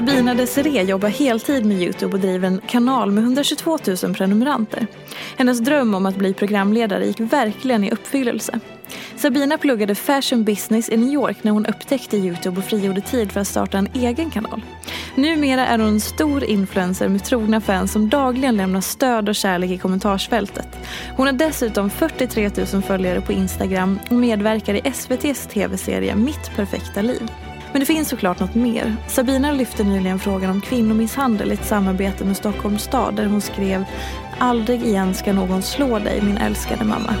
Sabina Desiree jobbar heltid med Youtube och driver en kanal med 122 000 prenumeranter. Hennes dröm om att bli programledare gick verkligen i uppfyllelse. Sabina pluggade fashion business i New York när hon upptäckte Youtube och frigjorde tid för att starta en egen kanal. Numera är hon en stor influencer med trogna fans som dagligen lämnar stöd och kärlek i kommentarsfältet. Hon har dessutom 43 000 följare på Instagram och medverkar i SVTs tv-serie Mitt perfekta liv. Men det finns såklart något mer. Sabina lyfte nyligen frågan om kvinnomisshandel i ett samarbete med Stockholms stad där hon skrev Aldrig igen ska någon slå dig min älskade mamma.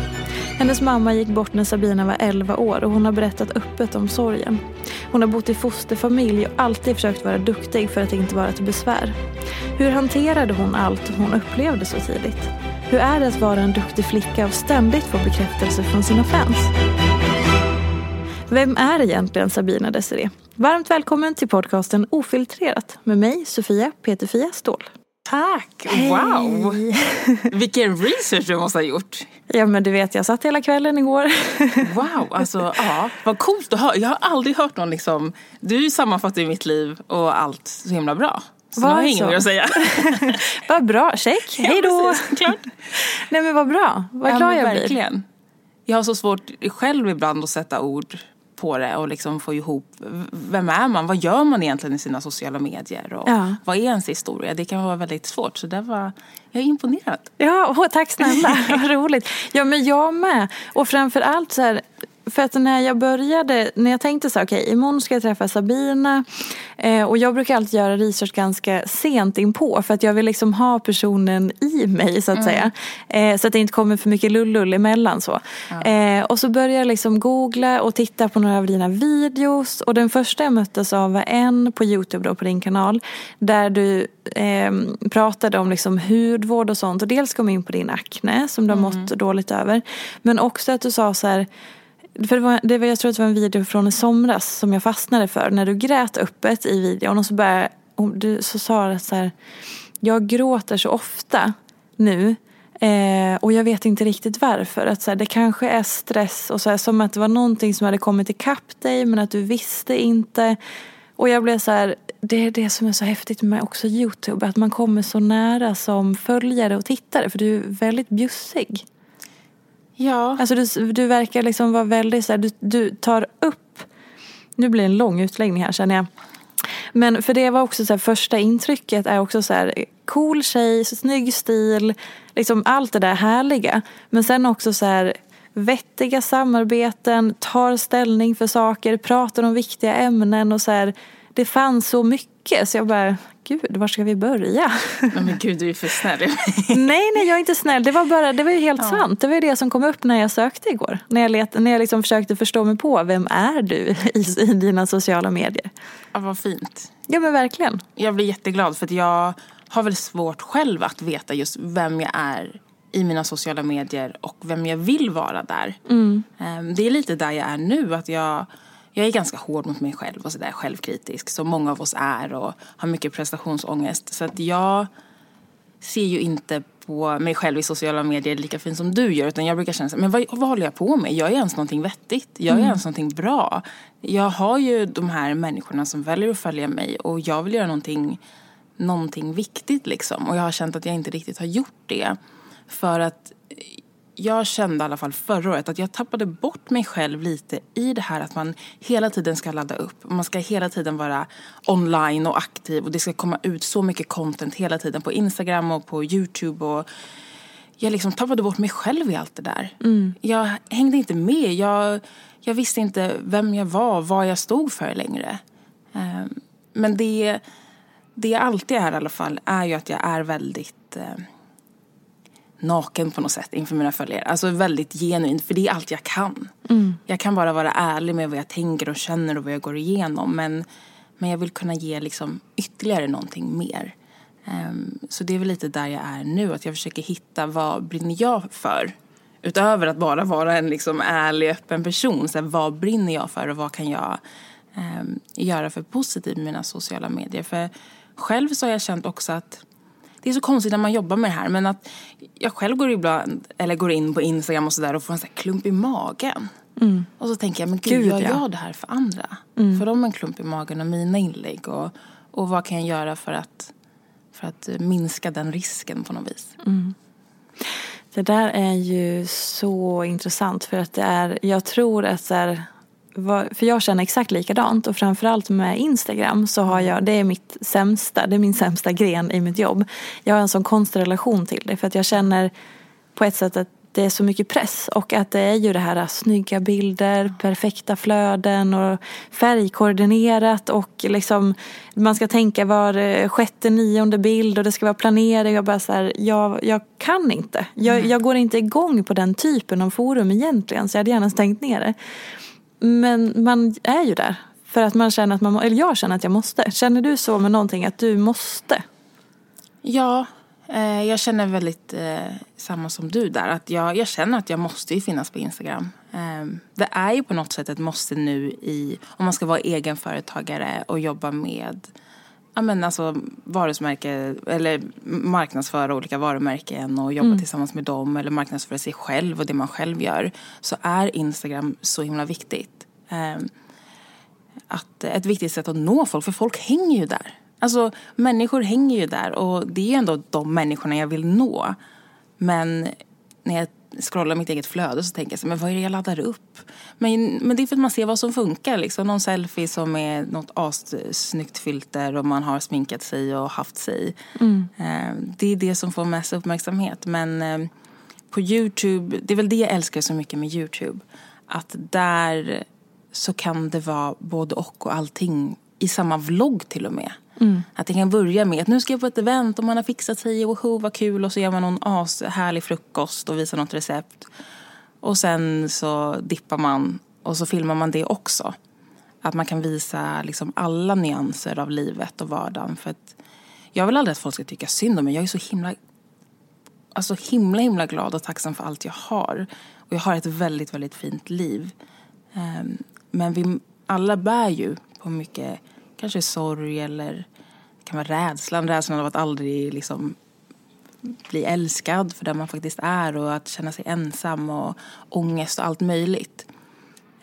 Hennes mamma gick bort när Sabina var 11 år och hon har berättat öppet om sorgen. Hon har bott i fosterfamilj och alltid försökt vara duktig för att inte vara till besvär. Hur hanterade hon allt hon upplevde så tidigt? Hur är det att vara en duktig flicka och ständigt få bekräftelse från sina fans? Vem är egentligen Sabina Desiree? Varmt välkommen till podcasten Ofiltrerat med mig Sofia Peterfia Ståhl. Tack! Wow! Vilken research du måste ha gjort. Ja men du vet jag satt hela kvällen igår. Wow, alltså ja, vad coolt att höra. Jag har aldrig hört någon liksom, du sammanfattar ju mitt liv och allt så himla bra. Så Var nu har jag inget mer att säga. vad bra, check, hej då! Ja. Nej men vad bra, vad glad jag blir. verkligen. Jag har så svårt själv ibland att sätta ord på det och liksom få ihop, vem är man? Vad gör man egentligen i sina sociala medier? Och Ja. Vad är ens historia? Det kan vara väldigt svårt. Så det var, jag är imponerad. Ja, åh, tack snälla, vad roligt. Ja men jag med. Och framför allt så här, för att när jag började, när jag tänkte så här, okej imorgon ska jag träffa Sabina eh, och jag brukar alltid göra research ganska sent inpå för att jag vill liksom ha personen i mig så att säga. Eh, så att det inte kommer för mycket lullull emellan så. Eh, och så började jag liksom googla och titta på några av dina videos och den första jag möttes av var en på Youtube då på din kanal där du eh, pratade om liksom hudvård och sånt och dels kom in på din akne som du har mått dåligt över men också att du sa så här för det var, det var, jag tror att det var en video från i somras som jag fastnade för när du grät öppet i videon och så, började, och du, så sa du så här, jag gråter så ofta nu eh, och jag vet inte riktigt varför. Att så här, det kanske är stress och så här, som att det var någonting som hade kommit ikapp dig men att du visste inte. Och jag blev så här, det är det som är så häftigt med också Youtube, att man kommer så nära som följare och tittare för du är väldigt bjussig. Ja. Alltså du, du verkar liksom vara väldigt så här, du, du tar upp, nu blir det en lång utläggning här känner jag. Men för det var också så här, första intrycket är också så här cool tjej, så snygg stil, liksom allt det där härliga. Men sen också så här vettiga samarbeten, tar ställning för saker, pratar om viktiga ämnen och så här, det fanns så mycket så jag bara, gud, var ska vi börja? Nej, men gud, du är för snäll. nej, nej, jag är inte snäll. Det var, bara, det var ju helt ja. sant. Det var ju det som kom upp när jag sökte igår. När jag, let, när jag liksom försökte förstå mig på, vem är du i, i dina sociala medier? Ja, vad fint. Ja, men verkligen. Jag blir jätteglad för att jag har väl svårt själv att veta just vem jag är i mina sociala medier och vem jag vill vara där. Mm. Ehm, det är lite där jag är nu. Att jag, jag är ganska hård mot mig själv och sådär självkritisk. Som många av oss är och har mycket prestationsångest. Så att jag ser ju inte på mig själv i sociala medier lika fint som du gör. Utan jag brukar känna så men vad, vad håller jag på med? Jag är ens någonting vettigt. Jag är mm. ens någonting bra. Jag har ju de här människorna som väljer att följa mig och jag vill göra någonting, någonting viktigt liksom. Och jag har känt att jag inte riktigt har gjort det. För att jag kände i alla fall förra året att jag tappade bort mig själv lite i det här att man hela tiden ska ladda upp. Man ska hela tiden vara online och aktiv och det ska komma ut så mycket content hela tiden på Instagram och på Youtube. Och jag liksom tappade bort mig själv i allt det där. Mm. Jag hängde inte med. Jag, jag visste inte vem jag var, vad jag stod för längre. Ehm, men det, det jag alltid är i alla fall är ju att jag är väldigt eh, naken på något sätt inför mina följare. Alltså väldigt genuint, för det är allt jag kan. Mm. Jag kan bara vara ärlig med vad jag tänker och känner och vad jag går igenom. Men, men jag vill kunna ge liksom ytterligare någonting mer. Um, så det är väl lite där jag är nu, att jag försöker hitta vad brinner jag för? Utöver att bara vara en liksom ärlig, öppen person. Så här, vad brinner jag för och vad kan jag um, göra för positivt med mina sociala medier? För själv så har jag känt också att det är så konstigt när man jobbar med det här men att jag själv går ibland, eller går in på Instagram och sådär och får en sån klump i magen. Mm. Och så tänker jag, men gud, gud gör ja. jag det här för andra? Mm. För de en klump i magen och mina inlägg och, och vad kan jag göra för att, för att minska den risken på något vis? Mm. Det där är ju så intressant för att det är, jag tror att så här, för jag känner exakt likadant och framförallt med Instagram så har jag, det är mitt sämsta, det är min sämsta gren i mitt jobb. Jag har en sån konstig relation till det för att jag känner på ett sätt att det är så mycket press och att det är ju det här snygga bilder, perfekta flöden och färgkoordinerat och liksom man ska tänka var sjätte, nionde bild och det ska vara planering och bara så här, jag, jag kan inte. Jag, mm. jag går inte igång på den typen av forum egentligen så jag hade gärna stängt ner det. Men man är ju där. För att man känner att man, eller jag känner att jag måste. Känner du så med någonting att du måste? Ja, eh, jag känner väldigt eh, samma som du där. Att jag, jag känner att jag måste ju finnas på Instagram. Eh, det är ju på något sätt ett måste nu i, om man ska vara egenföretagare och jobba med ja, men alltså, varumärke, eller marknadsföra olika varumärken och jobba mm. tillsammans med dem eller marknadsföra sig själv och det man själv gör så är Instagram så himla viktigt. Um, att, ett viktigt sätt att nå folk, för folk hänger ju där. Alltså människor hänger ju där och det är ju ändå de människorna jag vill nå. Men när jag scrollar mitt eget flöde så tänker jag så, men vad är det jag laddar upp? Men, men det är för att man ser vad som funkar. Liksom. Någon selfie som är något assnyggt filter och man har sminkat sig och haft sig. Mm. Eh, det är det som får mest uppmärksamhet. Men eh, på Youtube, det är väl det jag älskar så mycket med Youtube. Att där så kan det vara både och och allting i samma vlogg till och med. Mm. Att det kan börja med att nu ska jag på ett event och man har fixat sig och vad kul och så gör man någon ashärlig frukost och visar något recept. Och sen så dippar man och så filmar man det också. Att man kan visa liksom alla nyanser av livet och vardagen. För att jag vill aldrig att folk ska tycka synd om mig. Jag är så himla, alltså himla, himla glad och tacksam för allt jag har. Och jag har ett väldigt, väldigt fint liv. Ehm, men vi alla bär ju på mycket, kanske sorg eller kan vara rädslan. Rädslan av att aldrig liksom bli älskad för den man faktiskt är och att känna sig ensam och ångest och allt möjligt.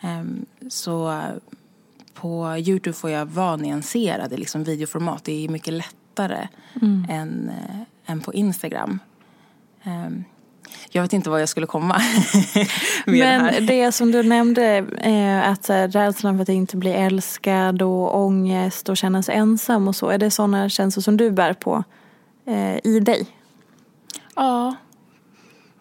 Ehm, så på Youtube får jag vara nyanserad i liksom videoformat. Det är mycket lättare mm. än, äh, än på Instagram. Ehm, jag vet inte vad jag skulle komma Men det, det som du nämnde, eh, att rädslan för att inte bli älskad och ångest och känna sig ensam och så. Är det sådana känslor som du bär på eh, i dig? Ja,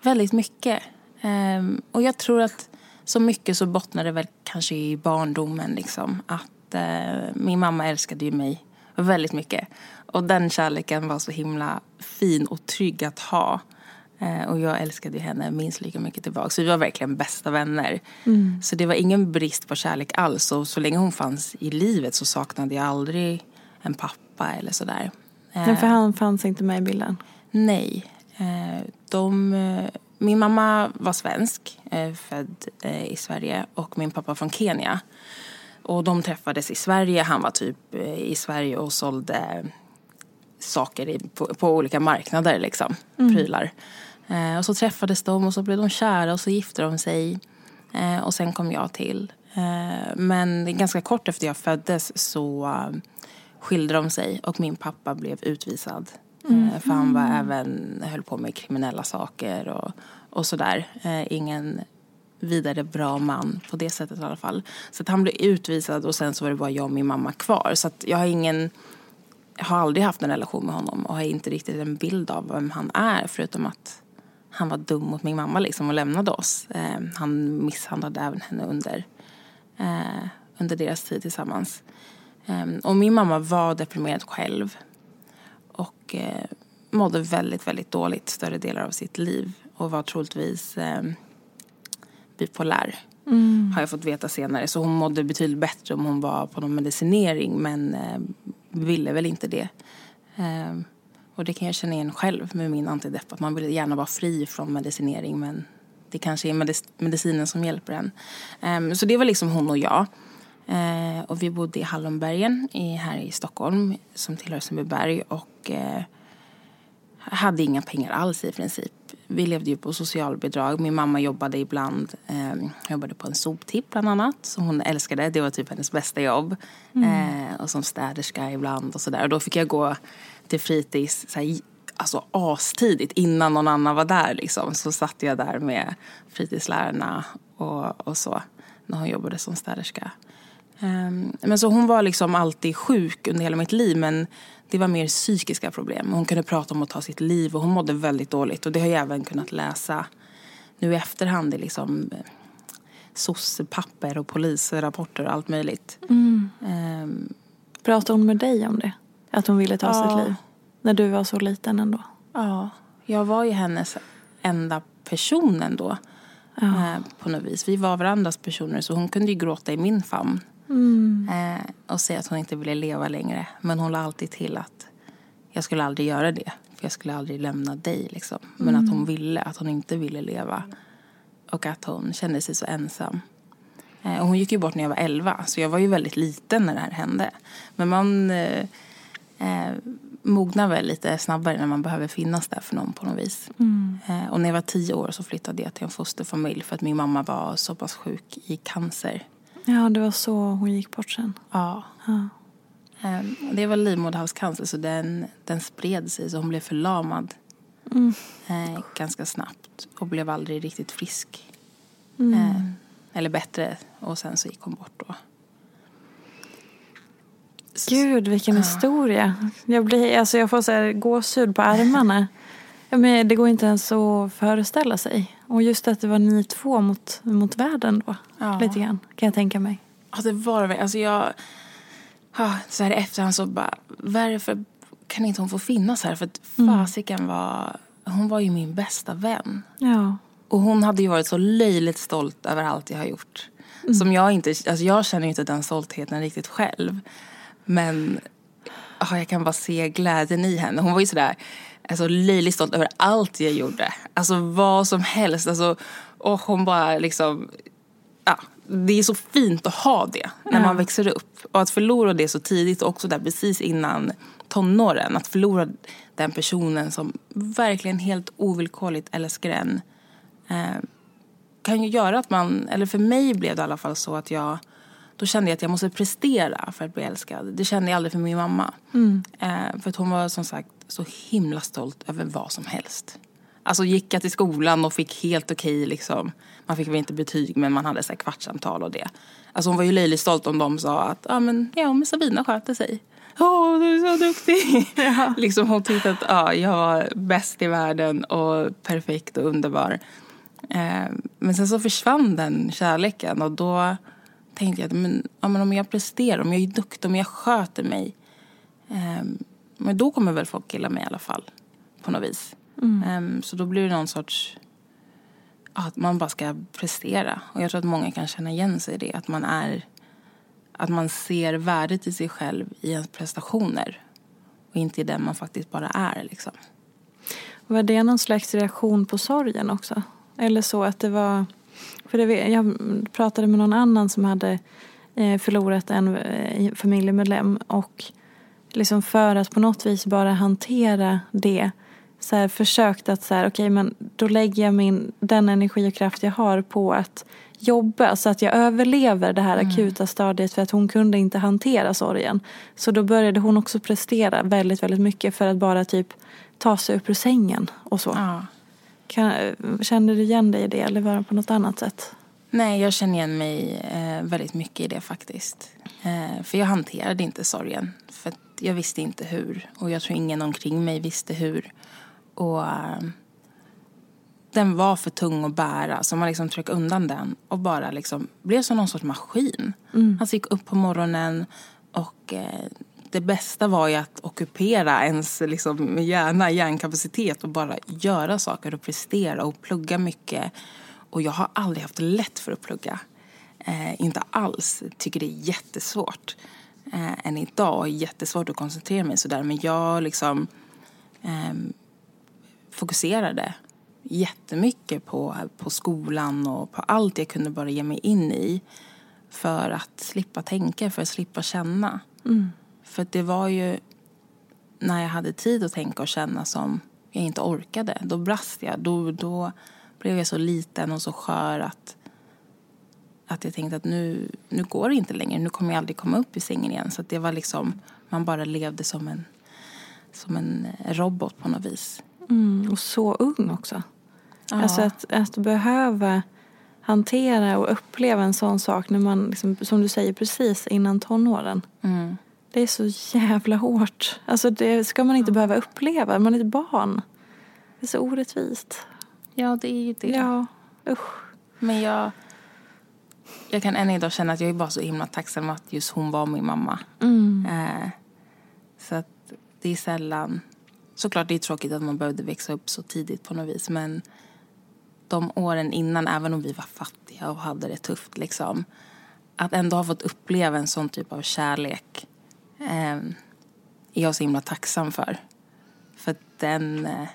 väldigt mycket. Um, och jag tror att så mycket så bottnar det väl kanske i barndomen liksom. Att eh, min mamma älskade ju mig väldigt mycket. Och den kärleken var så himla fin och trygg att ha. Eh, och jag älskade henne minst lika mycket tillbaka. Så vi var verkligen bästa vänner. Mm. Så det var ingen brist på kärlek alls. Och så länge hon fanns i livet så saknade jag aldrig en pappa eller sådär. Men för han fanns inte med i bilden? Nej. Eh, de, eh, min mamma var svensk, eh, född i Sverige och min pappa från Kenya. Och de träffades i Sverige. Han var typ i Sverige och sålde saker på, på olika marknader, liksom. Mm. Prylar. Och så träffades de och så blev de kära och så gifte de sig. och sen kom jag till. men ganska kort efter jag föddes så skilde de sig och min pappa blev utvisad. Mm. För han var även, höll på med kriminella saker och, och sådär. Eh, ingen vidare bra man på det sättet i alla fall. Så han blev utvisad och sen så var det bara jag och min mamma kvar. Så jag har ingen, jag har aldrig haft en relation med honom och har inte riktigt en bild av vem han är förutom att han var dum mot min mamma liksom och lämnade oss. Eh, han misshandlade även henne under, eh, under deras tid tillsammans. Um, och min mamma var deprimerad själv. Och uh, mådde väldigt, väldigt dåligt större delar av sitt liv. Och var troligtvis um, bipolär. Mm. Har jag fått veta senare. Så hon mådde betydligt bättre om hon var på någon medicinering. Men uh, ville väl inte det. Uh, och det kan jag känna igen själv med min antidepp. Att man vill gärna vara fri från medicinering. Men det kanske är medic medicinen som hjälper en. Um, så det var liksom hon och jag. Eh, och vi bodde i Hallonbergen i, här i Stockholm som tillhör Sundbyberg och eh, hade inga pengar alls i princip. Vi levde ju på socialbidrag. Min mamma jobbade ibland, eh, jobbade på en soptipp bland annat som hon älskade. Det var typ hennes bästa jobb. Mm. Eh, och som städerska ibland och sådär. Och då fick jag gå till fritids såhär, alltså astidigt innan någon annan var där liksom. Så satt jag där med fritidslärarna och, och så när hon jobbade som städerska. Um, men så hon var liksom alltid sjuk under hela mitt liv men det var mer psykiska problem. Hon kunde prata om att ta sitt liv och hon mådde väldigt dåligt. Och det har jag även kunnat läsa nu i efterhand i liksom soc-papper och polisrapporter och allt möjligt. Mm. Um, Pratade hon med dig om det? Att hon ville ta ja. sitt liv? När du var så liten ändå? Ja, jag var ju hennes enda person ändå. Ja. Eh, på något vis. Vi var varandras personer så hon kunde ju gråta i min famn. Mm. Eh, och säga att hon inte ville leva längre. Men hon la alltid till att jag skulle aldrig göra det. För jag skulle aldrig lämna dig liksom. Men mm. att hon ville, att hon inte ville leva. Och att hon kände sig så ensam. Eh, och hon gick ju bort när jag var 11. Så jag var ju väldigt liten när det här hände. Men man eh, eh, mognar väl lite snabbare när man behöver finnas där för någon på något vis. Mm. Eh, och när jag var tio år så flyttade jag till en fosterfamilj för att min mamma var så pass sjuk i cancer. Ja, det var så hon gick bort sen. Ja. ja. Um, det var livmoderhalscancer så den, den spred sig så hon blev förlamad mm. eh, ganska snabbt och blev aldrig riktigt frisk. Mm. Eh, eller bättre och sen så gick hon bort då. Gud vilken ja. historia. Jag, blir, alltså jag får så här gåshud på armarna. men det går inte ens att föreställa sig. Och just att det var ni två mot, mot världen då. Ja. Lite grann, kan jag tänka mig. Ja, det var det. Alltså jag... så här i efterhand så bara, varför kan inte hon få finnas här? För att mm. fasiken var... Hon var ju min bästa vän. Ja. Och hon hade ju varit så löjligt stolt över allt jag har gjort. Mm. Som jag inte... Alltså jag känner inte den stoltheten riktigt själv. Men oh, jag kan bara se glädjen i henne. Hon var ju sådär alltså, löjligt stolt över allt jag gjorde. Alltså vad som helst. Alltså, och hon bara liksom... Ja, det är så fint att ha det när man växer upp. Och att förlora det så tidigt, också där precis innan tonåren. Att förlora den personen som verkligen helt ovillkorligt älskar en. Eh, kan ju göra att man, eller för mig blev det i alla fall så att jag då kände jag att jag måste prestera för att bli älskad. Det kände jag aldrig för min mamma. Mm. Eh, för att hon var som sagt så himla stolt över vad som helst. Alltså gick jag till skolan och fick helt okej liksom. Man fick väl inte betyg men man hade så här kvartssamtal och det. Alltså hon var ju löjligt stolt om de sa att ah, men, ja men Sabina sköter sig. Åh, oh, du är så duktig! Ja. liksom hon tyckte att ah, jag var bäst i världen och perfekt och underbar. Eh, men sen så försvann den kärleken och då tänkte jag att men, ja, men om jag presterar, om jag är duktig, om jag sköter mig. Eh, men då kommer väl folk gilla mig i alla fall. På något vis. Mm. Eh, så då blir det någon sorts... Att man bara ska prestera. Och jag tror att många kan känna igen sig i det. Att man är... Att man ser värdet i sig själv i ens prestationer. Och inte i den man faktiskt bara är liksom. Var det någon slags reaktion på sorgen också? Eller så att det var... För det, jag pratade med någon annan som hade eh, förlorat en eh, familjemedlem och liksom för att på något vis bara hantera det så här, försökt att så här, okay, men då lägger jag min, den energi och kraft jag har på att jobba så att jag överlever det här mm. akuta stadiet för att hon kunde inte hantera sorgen. Så då började hon också prestera väldigt, väldigt mycket för att bara typ ta sig upp ur sängen och så. Ja. Kan, kände du igen dig i det eller var det på något annat sätt? Nej, jag känner igen mig eh, väldigt mycket i det faktiskt. Eh, för jag hanterade inte sorgen. För jag visste inte hur. Och jag tror ingen omkring mig visste hur. Och eh, den var för tung att bära. Så man liksom tryckte undan den och bara liksom blev som någon sorts maskin. Mm. Alltså gick upp på morgonen och eh, det bästa var ju att ockupera ens liksom, hjärna, hjärnkapacitet och bara göra saker och prestera och plugga mycket. Och jag har aldrig haft lätt för att plugga. Eh, inte alls. Tycker det är jättesvårt. Eh, än idag. Jättesvårt att koncentrera mig sådär. Men jag liksom eh, fokuserade jättemycket på, på skolan och på allt jag kunde bara ge mig in i. För att slippa tänka, för att slippa känna. Mm. För det var ju när jag hade tid att tänka och känna som jag inte orkade. Då brast jag. Då, då blev jag så liten och så skör att, att jag tänkte att nu, nu går det inte längre. Nu kommer jag aldrig komma upp i sängen igen. Så det var liksom, man bara levde som en, som en robot på något vis. Mm, och så ung också. Ja. Alltså att, att behöva hantera och uppleva en sån sak när man, liksom, som du säger, precis innan tonåren. Mm. Det är så jävla hårt. Alltså det ska man inte behöva uppleva. Man är ett barn. Det är så orättvist. Ja, det är ju det. Ja, usch. Men jag, jag kan än idag känna att jag är bara så himla tacksam att just hon var min mamma. Mm. Eh, så att det är sällan... Såklart det är tråkigt att man behövde växa upp så tidigt på något vis. Men de åren innan, även om vi var fattiga och hade det tufft liksom. Att ändå ha fått uppleva en sån typ av kärlek eh, är jag så himla tacksam för. För den, eh,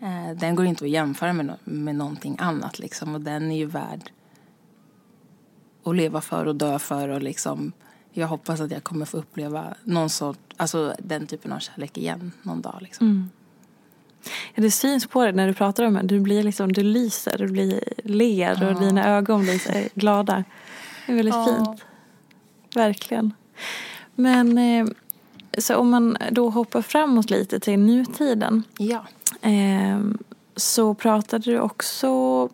eh, den går inte att jämföra med, med någonting annat liksom. Och den är ju värd att leva för och dö för och liksom jag hoppas att jag kommer få uppleva någon sort, alltså den typen av kärlek igen någon dag liksom. Mm. Ja, det syns på dig när du pratar om det. Du blir liksom, du lyser, du blir ler och dina ögon blir glada. Det är väldigt ja. fint. Verkligen. Men eh, så om man då hoppar framåt lite till nutiden. Ja. Eh, så pratade du också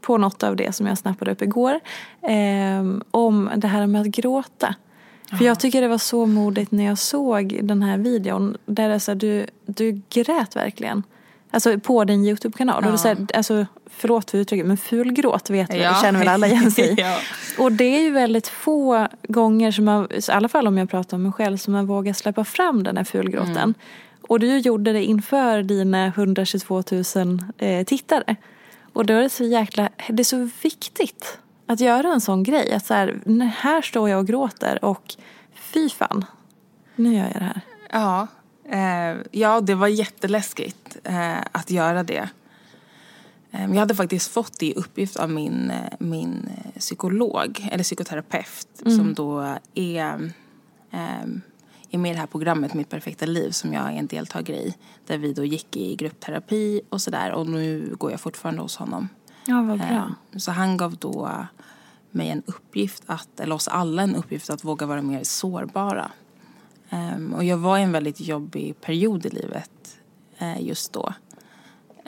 på något av det som jag snappade upp igår. Eh, om det här med att gråta. För jag tycker det var så modigt när jag såg den här videon. Där det så du, du grät verkligen. Alltså på din Youtube-kanal. Ja. Och så här, alltså, förlåt för uttrycket men fulgråt vet vi, ja. känner väl alla igen sig ja. Och det är ju väldigt få gånger som man, i alla fall om jag pratar om mig själv, som man vågar släppa fram den här fulgråten. Mm. Och du gjorde det inför dina 122 000 eh, tittare. Och då är det så jäkla, det är så viktigt att göra en sån grej. Att så här, här står jag och gråter och fy fan, nu gör jag det här. Ja, ja, det var jätteläskigt eh, att göra det. Eh, jag hade faktiskt fått det i uppgift av min, eh, min eh, psykolog, eller psykoterapeut, mm. som då är, eh, är med i det här programmet Mitt perfekta liv som jag är en deltagare i. Där vi då gick i gruppterapi och sådär och nu går jag fortfarande hos honom. Ja, vad bra. Så han gav då mig en uppgift, att, eller oss alla en uppgift att våga vara mer sårbara. Um, och jag var i en väldigt jobbig period i livet uh, just då.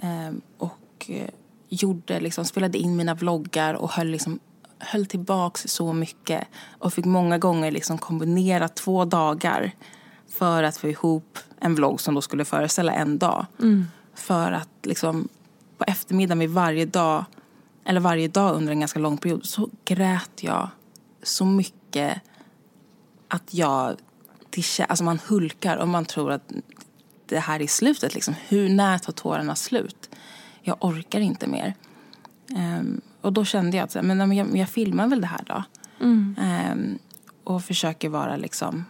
Um, och uh, gjorde, liksom, spelade in mina vloggar och höll, liksom, höll tillbaks så mycket. Och fick många gånger liksom kombinera två dagar för att få ihop en vlogg som då skulle föreställa en dag. Mm. För att liksom, på eftermiddagen vid varje dag eller varje dag under en ganska lång period, så grät jag så mycket att jag, till, alltså man hulkar och man tror att det här är slutet. Liksom. Hur, när tar tårarna slut? Jag orkar inte mer. Um, och då kände jag att men, jag, jag filmar väl det här då. Mm. Um, och försöker vara liksom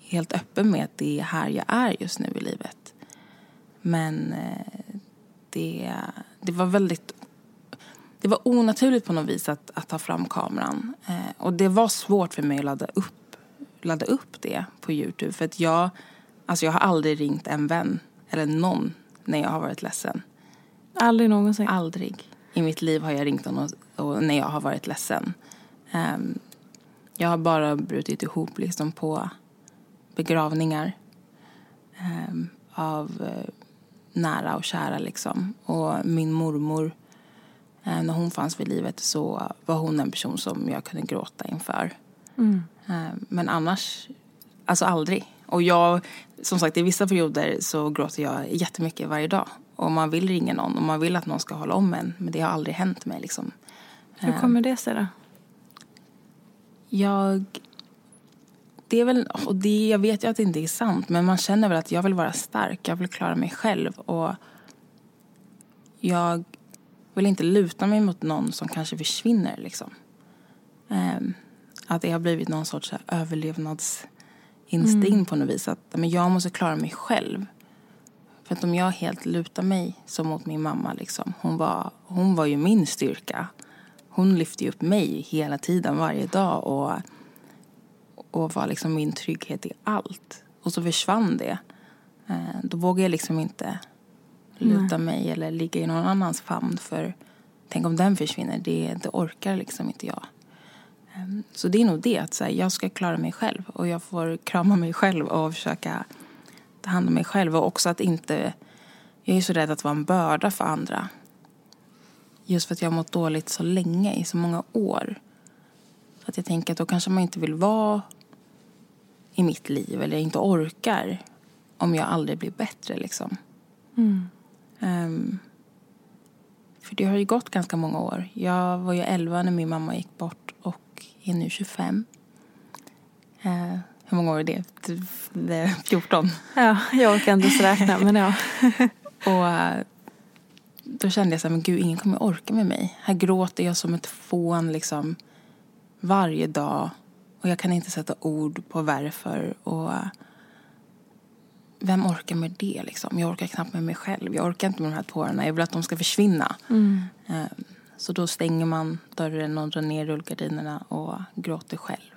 helt öppen med att det är här jag är just nu i livet. Men uh, det, det var väldigt det var onaturligt på något vis att, att ta fram kameran. Uh, och det var svårt för mig att ladda upp, ladda upp det på Youtube. För att jag, alltså jag har aldrig ringt en vän eller någon när jag har varit ledsen. Aldrig någonsin? Aldrig i mitt liv har jag ringt och, och när jag har varit ledsen. Um, jag har bara brutit ihop liksom på begravningar um, av uh, nära och kära. Liksom. Och min mormor, uh, när hon fanns vid livet så var hon en person som jag kunde gråta inför. Mm. Uh, men annars, alltså aldrig. Och jag, som sagt, i vissa perioder så gråter jag jättemycket varje dag. Och man vill ringa någon och man vill att någon ska hålla om en. Men det har aldrig hänt mig liksom. Hur kommer det sig då? Jag... Det är väl, och det, jag vet ju att det inte är sant, men man känner väl att jag vill vara stark. Jag vill klara mig själv. Och jag vill inte luta mig mot någon som kanske försvinner. Liksom. Um, att det har blivit någon sorts överlevnadsinstinkt mm. på något vis. Att men jag måste klara mig själv. För att om jag helt lutar mig som mot min mamma, liksom, hon, var, hon var ju min styrka. Hon lyfte upp mig hela tiden, varje dag och, och var liksom min trygghet i allt. Och så försvann det. Eh, då vågar jag liksom inte luta Nej. mig eller ligga i någon annans famn för tänk om den försvinner, det, det orkar liksom inte jag. Ehm, så det är nog det, att här, jag ska klara mig själv och jag får krama mig själv och försöka ta hand om mig själv och också att inte... Jag är så rädd att vara en börda för andra. Just för att jag har mått dåligt så länge, i så många år. Att jag tänker att då kanske man inte vill vara i mitt liv eller inte orkar om jag aldrig blir bättre liksom. Mm. Um, för det har ju gått ganska många år. Jag var ju 11 när min mamma gick bort är nu 25. Uh, hur många år är det? det är 14? Ja, jag orkar inte ens räkna men ja. och eh, då kände jag så här, men gud ingen kommer orka med mig. Här gråter jag som ett fån liksom varje dag. Och jag kan inte sätta ord på varför. Och eh, vem orkar med det liksom? Jag orkar knappt med mig själv. Jag orkar inte med de här tårarna. Jag vill att de ska försvinna. Mm. Eh, så då stänger man dörren och drar ner rullgardinerna och gråter själv.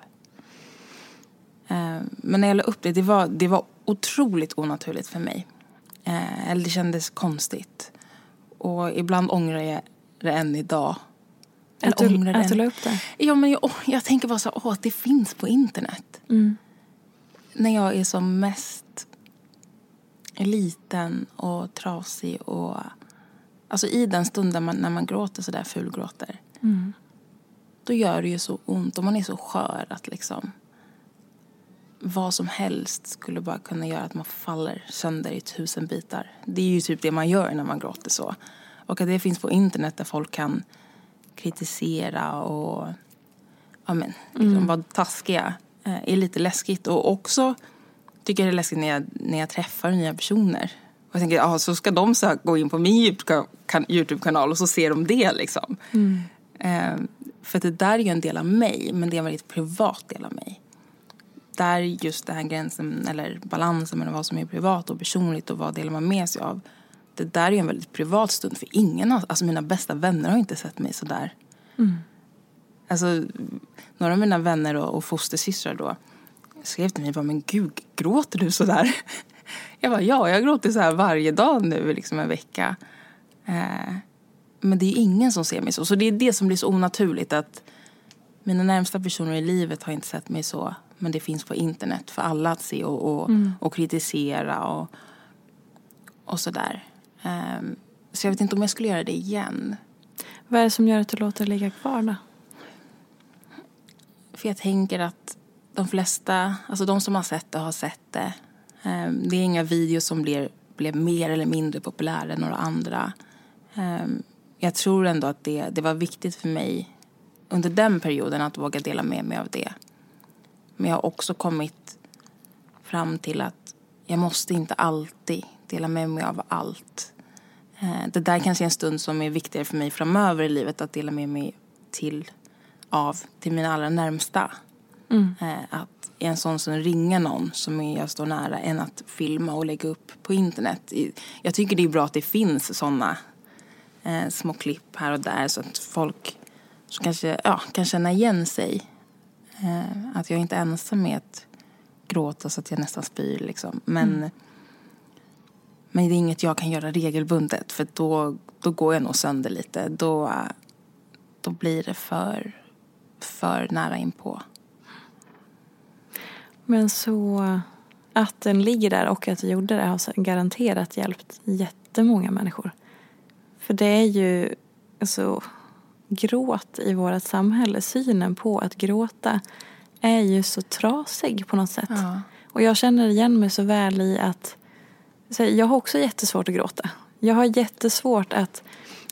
Eh, men när jag la upp det, det var, det var otroligt onaturligt för mig. Eh, eller det kändes konstigt. Och ibland ångrar jag det än idag. Att du, att du la upp det? Ja, men jag, jag tänker bara så åh, att det finns på internet. Mm. När jag är som mest liten och trasig och... Alltså i den stunden man, när man gråter så där fulgråter. Mm. Då gör det ju så ont och man är så skör att liksom vad som helst skulle bara kunna göra att man faller sönder i tusen bitar. Det är ju typ det man gör när man gråter så. Och att det finns på internet där folk kan kritisera och ja, men, liksom mm. vara taskiga eh, är lite läskigt. Och också tycker jag det är läskigt när jag, när jag träffar nya personer. Och jag tänker, ja, så ska de så gå in på min Youtube-kanal och så ser de det liksom. Mm. Eh, för det där är ju en del av mig, men det är en väldigt privat del av mig där just den här gränsen eller balansen mellan vad som är privat och personligt och vad delar man med sig av. Det där är en väldigt privat stund för ingen av, alltså mina bästa vänner har inte sett mig sådär. Mm. Alltså, några av mina vänner och, och fostersystrar då skrev till mig bara, men gud, gråter du sådär? Jag bara, ja, jag gråter så här varje dag nu, liksom en vecka. Eh, men det är ingen som ser mig så. Så det är det som blir så onaturligt att mina närmsta personer i livet har inte sett mig så men det finns på internet för alla att se och, och, mm. och kritisera och, och sådär. Um, så jag vet inte om jag skulle göra det igen. Vad är det som gör att du låter det ligga kvar då? För jag tänker att de flesta, alltså de som har sett det har sett det. Ehm, det är inga videos som blir, blev mer eller mindre populära än några andra. Ehm, jag tror ändå att det, det var viktigt för mig under den perioden att våga dela med mig av det. Men jag har också kommit fram till att jag måste inte alltid dela med mig av allt. Ehm, det där kanske är en stund som är viktigare för mig framöver i livet att dela med mig till, av till mina allra närmsta. Mm. Att i en sån som ringa någon som jag står nära än att filma och lägga upp på internet. Jag tycker det är bra att det finns såna eh, små klipp här och där så att folk så kanske, ja, kan känna igen sig. Eh, att jag inte är ensam med att gråta så att jag nästan spyr liksom. Men, mm. men det är inget jag kan göra regelbundet för då, då går jag nog sönder lite. Då, då blir det för, för nära inpå. Men så att den ligger där och att du gjorde det har garanterat hjälpt jättemånga människor. För det är ju alltså, gråt i vårt samhälle, synen på att gråta är ju så trasig på något sätt. Ja. Och jag känner igen mig så väl i att jag har också jättesvårt att gråta. Jag har jättesvårt att,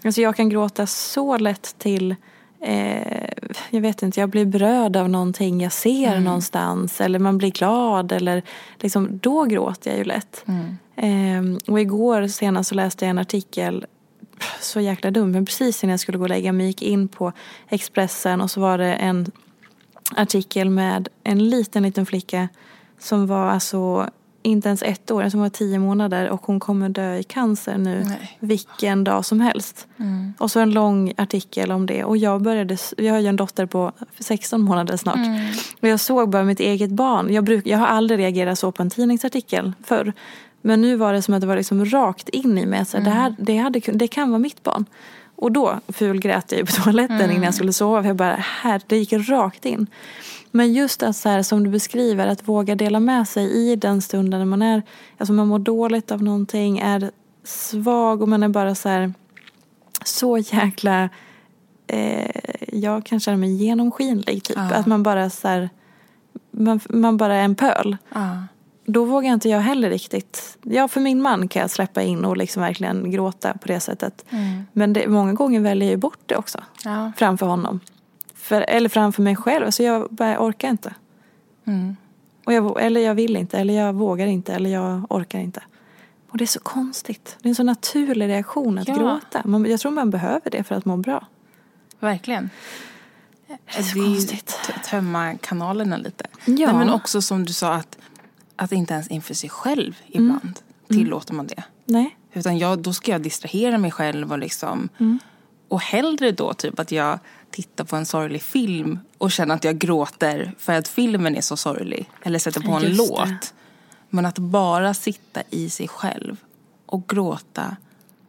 alltså jag kan gråta så lätt till eh, jag vet inte, jag blir berörd av någonting jag ser mm. någonstans eller man blir glad eller liksom, då gråter jag ju lätt. Mm. Eh, och igår senast så läste jag en artikel så jäkla dum, men precis innan jag skulle gå och lägga mig gick in på Expressen och så var det en artikel med en liten, liten flicka som var alltså inte ens ett år, som var tio månader och hon kommer dö i cancer nu Nej. vilken dag som helst. Mm. Och så en lång artikel om det och jag började, jag har ju en dotter på 16 månader snart. Mm. Och jag såg bara mitt eget barn, jag, bruk, jag har aldrig reagerat så på en tidningsartikel förr. Men nu var det som att det var liksom rakt in i mig. Så mm. det, här, det, hade, det kan vara mitt barn. Och då fulgrät jag på toaletten mm. innan jag skulle sova. Jag bara, här, det gick rakt in. Men just att så här, som du beskriver, att våga dela med sig i den stunden när man är, alltså man mår dåligt av någonting, är svag och man är bara så här, så jäkla, eh, jag kan känna mig genomskinlig typ. Ja. Att man bara så här, man, man bara är en pöl. Ja då vågar inte jag heller riktigt. Ja, för min man kan jag släppa in och liksom verkligen gråta på det sättet. Mm. Men det, många gånger väljer jag bort det också. Ja. Framför honom. För, eller framför mig själv. Alltså jag bara orkar inte. Mm. Och jag, eller jag vill inte, eller jag vågar inte, eller jag orkar inte. Och det är så konstigt. Det är en så naturlig reaktion att ja. gråta. Man, jag tror man behöver det för att må bra. Verkligen. Det är så det konstigt. Tömma kanalerna lite. Ja. Nej, men också som du sa att att inte ens inför sig själv ibland mm. tillåter man det. Nej. Utan jag, då ska jag distrahera mig själv och liksom mm. Och hellre då typ att jag tittar på en sorglig film och känner att jag gråter för att filmen är så sorglig. Eller sätter på en Just låt. Det. Men att bara sitta i sig själv och gråta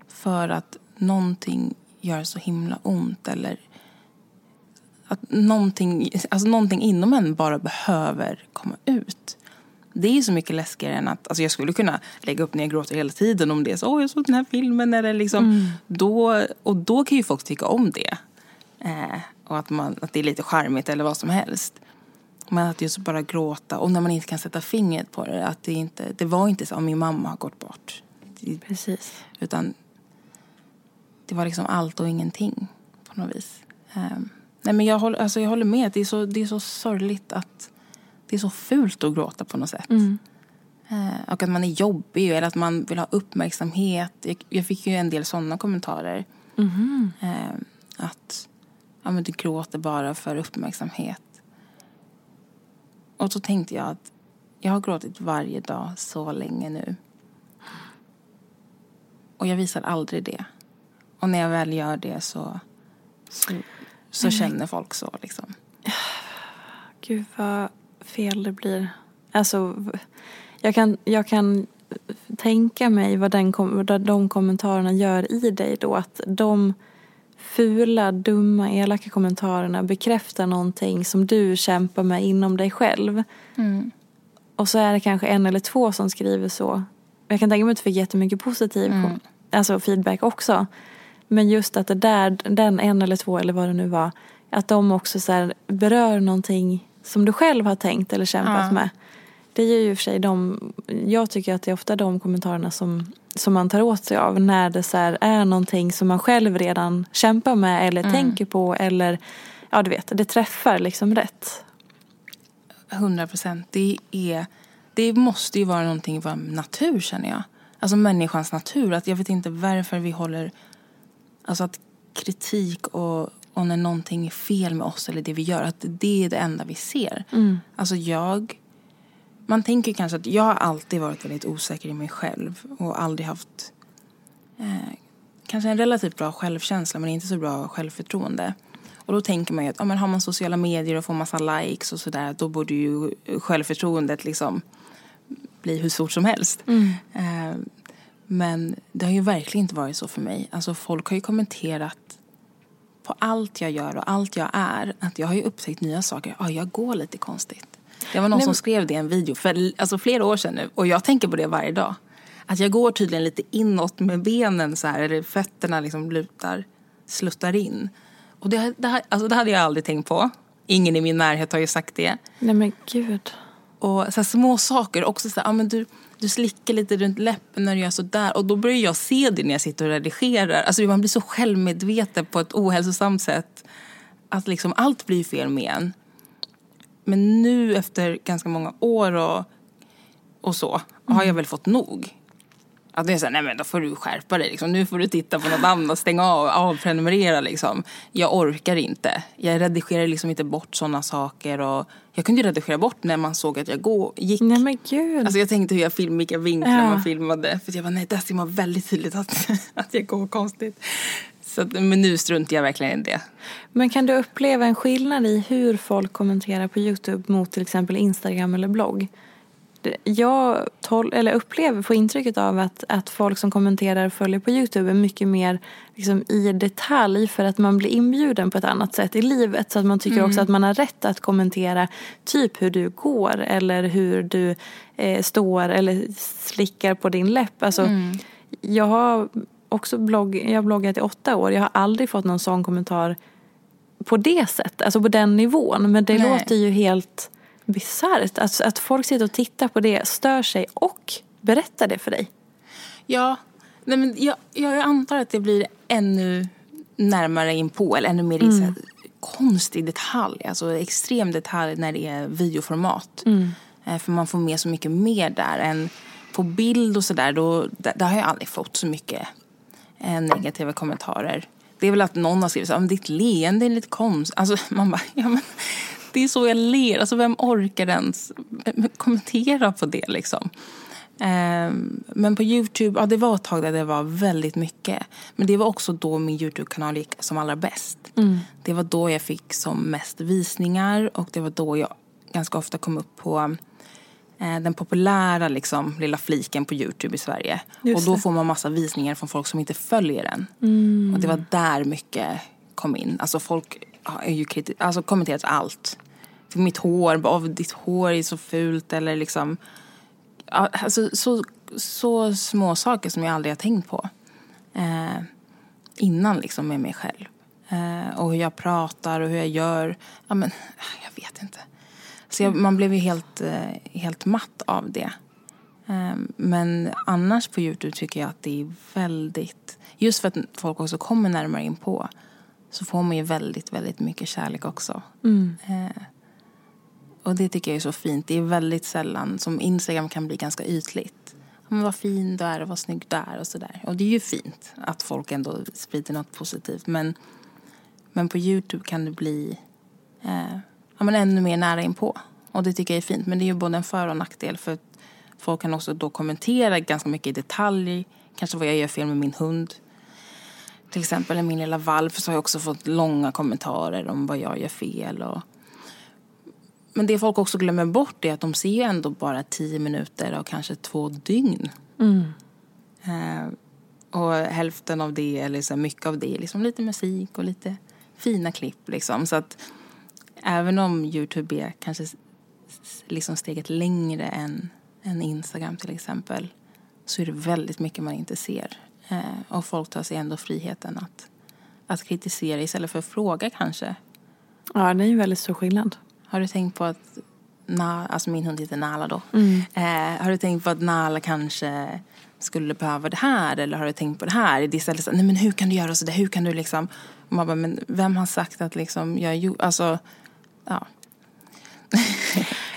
för att någonting gör så himla ont eller att någonting, alltså någonting inom en bara behöver komma ut. Det är så mycket läskigare än att, alltså jag skulle kunna lägga upp när jag gråter hela tiden om det är så, åh jag såg den här filmen eller liksom, mm. då, och då kan ju folk tycka om det. Eh, och att, man, att det är lite charmigt eller vad som helst. Men att just bara gråta och när man inte kan sätta fingret på det, att det inte, det var inte så, att min mamma har gått bort. Precis. Utan det var liksom allt och ingenting på något vis. Eh, nej men jag håller, alltså jag håller med, det är så, det är så sorgligt att det är så fult att gråta på något sätt. Mm. Eh, och att man är jobbig eller att man vill ha uppmärksamhet. Jag, jag fick ju en del sådana kommentarer. Mm. Eh, att ja, men du gråter bara för uppmärksamhet. Och så tänkte jag att jag har gråtit varje dag så länge nu. Och jag visar aldrig det. Och när jag väl gör det så, så, så känner folk så liksom. Gud vad fel det blir. Alltså, jag kan, jag kan tänka mig vad, den, vad de kommentarerna gör i dig då. Att de fula, dumma, elaka kommentarerna bekräftar någonting som du kämpar med inom dig själv. Mm. Och så är det kanske en eller två som skriver så. Jag kan tänka mig att du fick jättemycket positiv mm. alltså feedback också. Men just att det där, den en eller två eller vad det nu var, att de också så berör någonting som du själv har tänkt eller kämpat ja. med. Det är ju i och för sig de, jag tycker att det är ofta de kommentarerna som som man tar åt sig av när det så är någonting som man själv redan kämpar med eller Mm. tänker på eller ja du vet, det träffar liksom rätt. 100 procent. Det, är, det måste ju vara någonting i vår natur känner jag. Alltså människans natur. Att jag vet inte varför vi håller... Alltså att kritik och, och när någonting är fel med oss eller det vi gör. Att det är det enda vi ser. Alltså jag... Man tänker kanske att jag har alltid varit väldigt osäker i mig själv. Och aldrig haft eh, kanske en relativt bra självkänsla men inte så bra självförtroende. Och då tänker man ju att ja, men har man sociala medier och får massa likes och sådär då borde ju självförtroendet liksom bli hur stort som helst. Eh, men det har ju verkligen inte varit så för mig. Alltså folk har ju kommenterat på allt jag gör och allt jag är. Att jag har ju upptäckt nya saker. Ja, jag går lite konstigt. Det var någon Nej, som skrev det i en video för alltså, flera år sedan nu. Och jag tänker på det varje dag. Att jag går tydligen lite inåt med benen så här. Eller fötterna liksom lutar, sluttar in. Och det, det, här- alltså, det hade jag aldrig tänkt på. Ingen i min närhet har ju sagt det. Nej men gud. Och så här, små saker. Också så här, ja, men du, du slickar lite runt läppen när du gör sådär. Och då börjar jag se det när jag sitter och redigerar. Alltså man blir så självmedveten på ett ohälsosamt sätt. Att liksom allt blir fel med en. Men nu efter ganska många år och, och så har jag väl fått nog. Att det är så här, nej men då får du skärpa dig liksom. Nu får du titta på något annat, stänga av, avprenumerera liksom. Jag orkar inte. Jag redigerar liksom inte bort sådana saker och jag kunde ju redigera bort när man såg att jag gå, gick. Nej men gud. Alltså jag tänkte hur jag filmade, vilka vinklar Ja. man filmade. För jag var nej, där ser man väldigt tydligt att, att jag går konstigt. Så men nu struntar jag verkligen i det. Men kan du uppleva en skillnad i hur folk kommenterar på Youtube mot till exempel Instagram eller blogg? Jag tol- eller upplever, får intrycket av att, att folk som kommenterar och följer på Youtube är mycket mer liksom, i detalj för att man blir inbjuden på ett annat sätt i livet. Så att man tycker också att man har rätt att kommentera typ hur du går eller hur du eh, står eller slickar på din läpp. Alltså, Jag har också blogg, jag har bloggat i åtta år. Jag har aldrig fått någon sån kommentar på det sättet, alltså på den nivån. Men det Nej. låter ju helt bisarrt. Att, att folk sitter och tittar på det, stör sig och berättar det för dig. Ja, nej men jag, jag antar att det blir ännu närmare in på eller ännu mer här konstig detalj, alltså extrem detalj när det är videoformat. Eh, För man får med så mycket mer där än på bild och sådär. Där, där har jag aldrig fått så mycket eh, negativa kommentarer. Det är väl att någon har skrivit så här, "Men ditt leende är lite konstigt. Alltså man bara, ja men det är så jag ler. Alltså vem orkar ens kommentera på det liksom? Ehm, Men på Youtube, ja det var ett tag där det var väldigt mycket. Men det var också då min Youtube-kanal gick som allra bäst. Det var då jag fick som mest visningar och det var då jag ganska ofta kom upp på eh, den populära liksom, lilla fliken på Youtube i Sverige. Just och då får man massa visningar från folk som inte följer den. Och det var där mycket kom in. Alltså folk har ju kriti- alltså kommenterat allt. För mitt hår, "Åh, ditt hår är så fult eller liksom alltså, så, så små saker som jag aldrig har tänkt på eh, innan liksom med mig själv. Eh, och hur jag pratar och hur jag gör. Ja, men, jag vet inte. Så jag, man blev ju helt, eh, helt matt av det. Eh, men annars på Youtube tycker jag att det är väldigt... Just för att folk också kommer närmare in på så får man ju väldigt, väldigt mycket kärlek också. Eh, och det tycker jag är så fint. Det är väldigt sällan som Instagram kan bli ganska ytligt. Men vad fin du är och vad snygg du är och sådär. Och det är ju fint att folk ändå sprider något positivt. Men, men på Youtube kan det bli eh, ja, men ännu mer nära inpå. Och det tycker jag är fint. Men det är ju både en för och nackdel. För folk kan också då kommentera ganska mycket i detalj. Kanske vad jag gör fel med min hund. Till exempel i min lilla valp så har jag också fått långa kommentarer om vad jag gör fel. Och, men det folk också glömmer bort är att de ser ju ändå bara tio minuter och kanske två dygn. Eh, och hälften av det, eller så mycket av det, är liksom lite musik och lite fina klipp. Liksom. Så att även om Youtube är kanske liksom steget längre än, än Instagram till exempel så är det väldigt mycket man inte ser. Eh, och folk tar sig ändå friheten att, att kritisera istället för att fråga kanske. Ja, det är ju väldigt stor skillnad. Har du tänkt på att Na, alltså min hund heter Nala då. Mm. Eh, har du tänkt på att Nala kanske skulle behöva det här eller har du tänkt på det här? Det är istället så, nej men hur kan du göra sådär, hur kan du liksom? Och man bara, men vem har sagt att liksom jag gjorde, alltså, ja.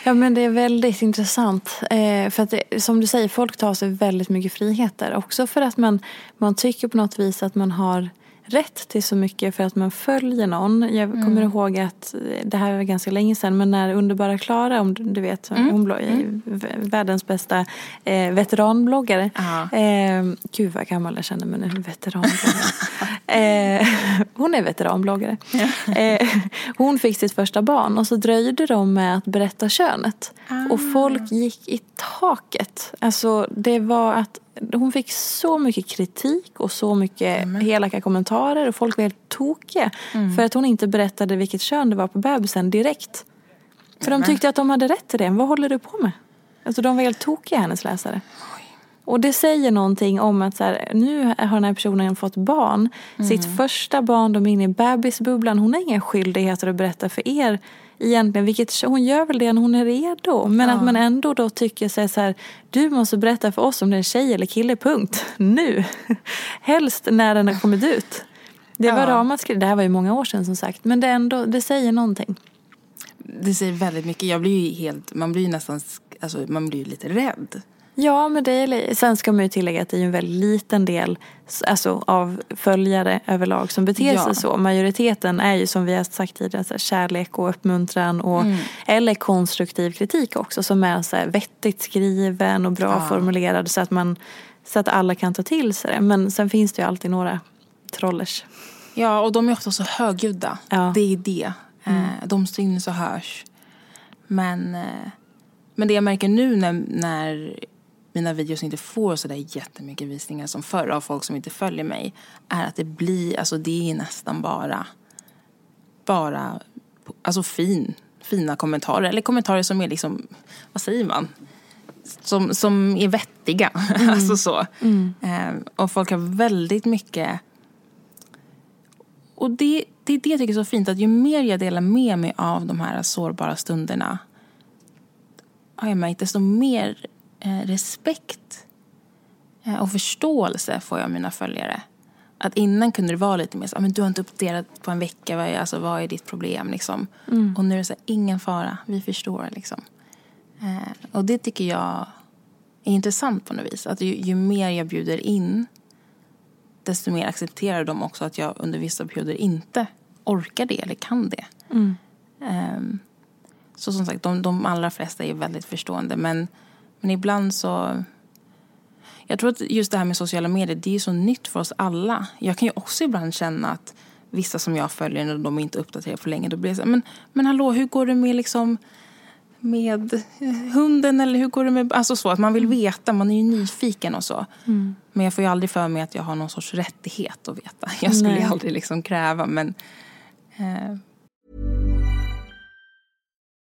Ja men det är väldigt intressant. Eh, för att det, som du säger, folk tar sig väldigt mycket friheter. Också för att man, man tycker på något vis att man har rätt till så mycket för att man följer någon. Jag kommer mm. ihåg att det här var ganska länge sedan men när underbara Klara, om du vet, mm. hon är mm. världens bästa eh, veteranbloggare. Eh, gud vad gammal jag känner mig nu, veteranbloggare. eh, hon är veteranbloggare. Eh, hon fick sitt första barn och så dröjde de med att berätta könet. Ah. Och folk gick i taket. Alltså det var att hon fick så mycket kritik och så mycket mm. elaka kommentarer och folk var helt tokiga. Mm. För att hon inte berättade vilket kön det var på bebisen direkt. För mm. de tyckte att de hade rätt till det. Vad håller du på med? Alltså de var helt tokiga hennes läsare. Och det säger någonting om att så här, nu har den här personen fått barn. Mm. Sitt första barn, de är inne i bebisbubblan. Hon har inga skyldigheter att berätta för er egentligen. Vilket, hon gör väl det när hon är redo. Men ja. att man ändå då tycker sig så här, du måste berätta för oss om det är en tjej eller kille, punkt. Nu. Helst när den har kommit ut. Det var ja. ramaskri, det här var ju många år sedan som sagt. Men det, ändå, det säger någonting. Det säger väldigt mycket. Jag blir ju helt, man blir ju nästan, alltså man blir ju lite rädd. Ja, men det är, sen ska man ju tillägga att det är en väldigt liten del alltså, av följare överlag som beter ja. sig så. Majoriteten är ju som vi har sagt tidigare här, kärlek och uppmuntran och, mm. eller konstruktiv kritik också som är så här, vettigt skriven och bra ja. formulerad så att, man, så att alla kan ta till sig det. Men sen finns det ju alltid några trollers. Ja, och de är ofta så högljudda. Ja. Det är det. Mm. Eh, de syns och hörs. Men, eh, men det jag märker nu när, när mina videos inte får så där jättemycket visningar som förr av folk som inte följer mig är att det blir, alltså det är nästan bara, bara, alltså fin, fina kommentarer. Eller kommentarer som är liksom, vad säger man? Som, som är vettiga. Mm. alltså så. Mm. Eh, och folk har väldigt mycket och det, det är det jag tycker är så fint, att ju mer jag delar med mig av de här sårbara stunderna har jag märkt desto mer respekt eh, och förståelse får jag av mina följare. Att innan kunde det vara lite mer så, ah, men du har inte uppdaterat på en vecka, vad är, alltså, vad är ditt problem liksom? Mm. Och nu är det så här, ingen fara, vi förstår liksom. Eh, och det tycker jag är intressant på något vis. Att ju, ju, mer jag bjuder in desto mer accepterar de också att jag under vissa perioder inte orkar det eller kan det. Mm. Um, så som sagt, de, de allra flesta är väldigt förstående men men ibland så... Jag tror att just det här med sociala medier, det är så nytt för oss alla. Jag kan ju också ibland känna att vissa som jag följer, när de inte uppdaterar för länge, då blir det så här, men, men hallå, hur går det med liksom med hunden eller hur går det med... Alltså så att man vill veta, man är ju nyfiken och så. Mm. Men jag får ju aldrig för mig att jag har någon sorts rättighet att veta. Jag skulle Nej. aldrig liksom kräva men... Eh,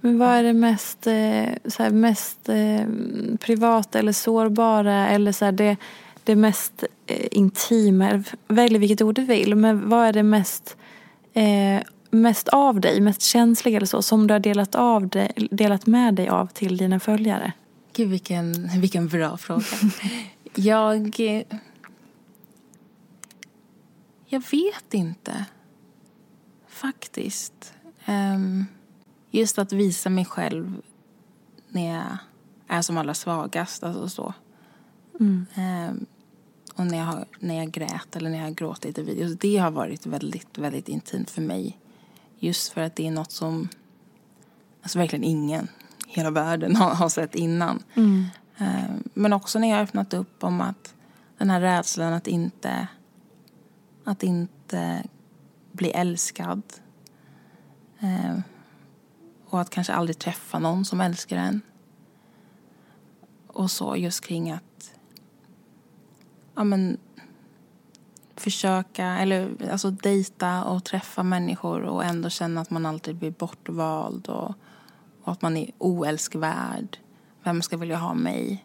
Men vad är det mest, eh, så här, mest eh, privata eller sårbara eller så här, det, det mest eh, intima? Välj vilket ord du vill, men vad är det mest, eh, mest av dig, mest känsliga eller så, som du har delat, av dig, delat med dig av till dina följare? Gud, vilken, vilken bra fråga. jag... Jag vet inte. Faktiskt. Um, just att visa mig själv när jag är som allra svagast. Alltså så. Mm. Um, och när jag, har, när jag grät eller när jag har gråtit i videos. Det har varit väldigt, väldigt intimt för mig. Just för att det är något som alltså verkligen ingen i hela världen har, har sett innan. Mm. Um, men också när jag har öppnat upp om att den här rädslan att inte, att inte bli älskad. Um, och att kanske aldrig träffa någon som älskar en. Och så just kring att ja, men, försöka, eller alltså dejta och träffa människor och ändå känna att man alltid blir bortvald och, och att man är oälskvärd. Vem ska vilja ha mig?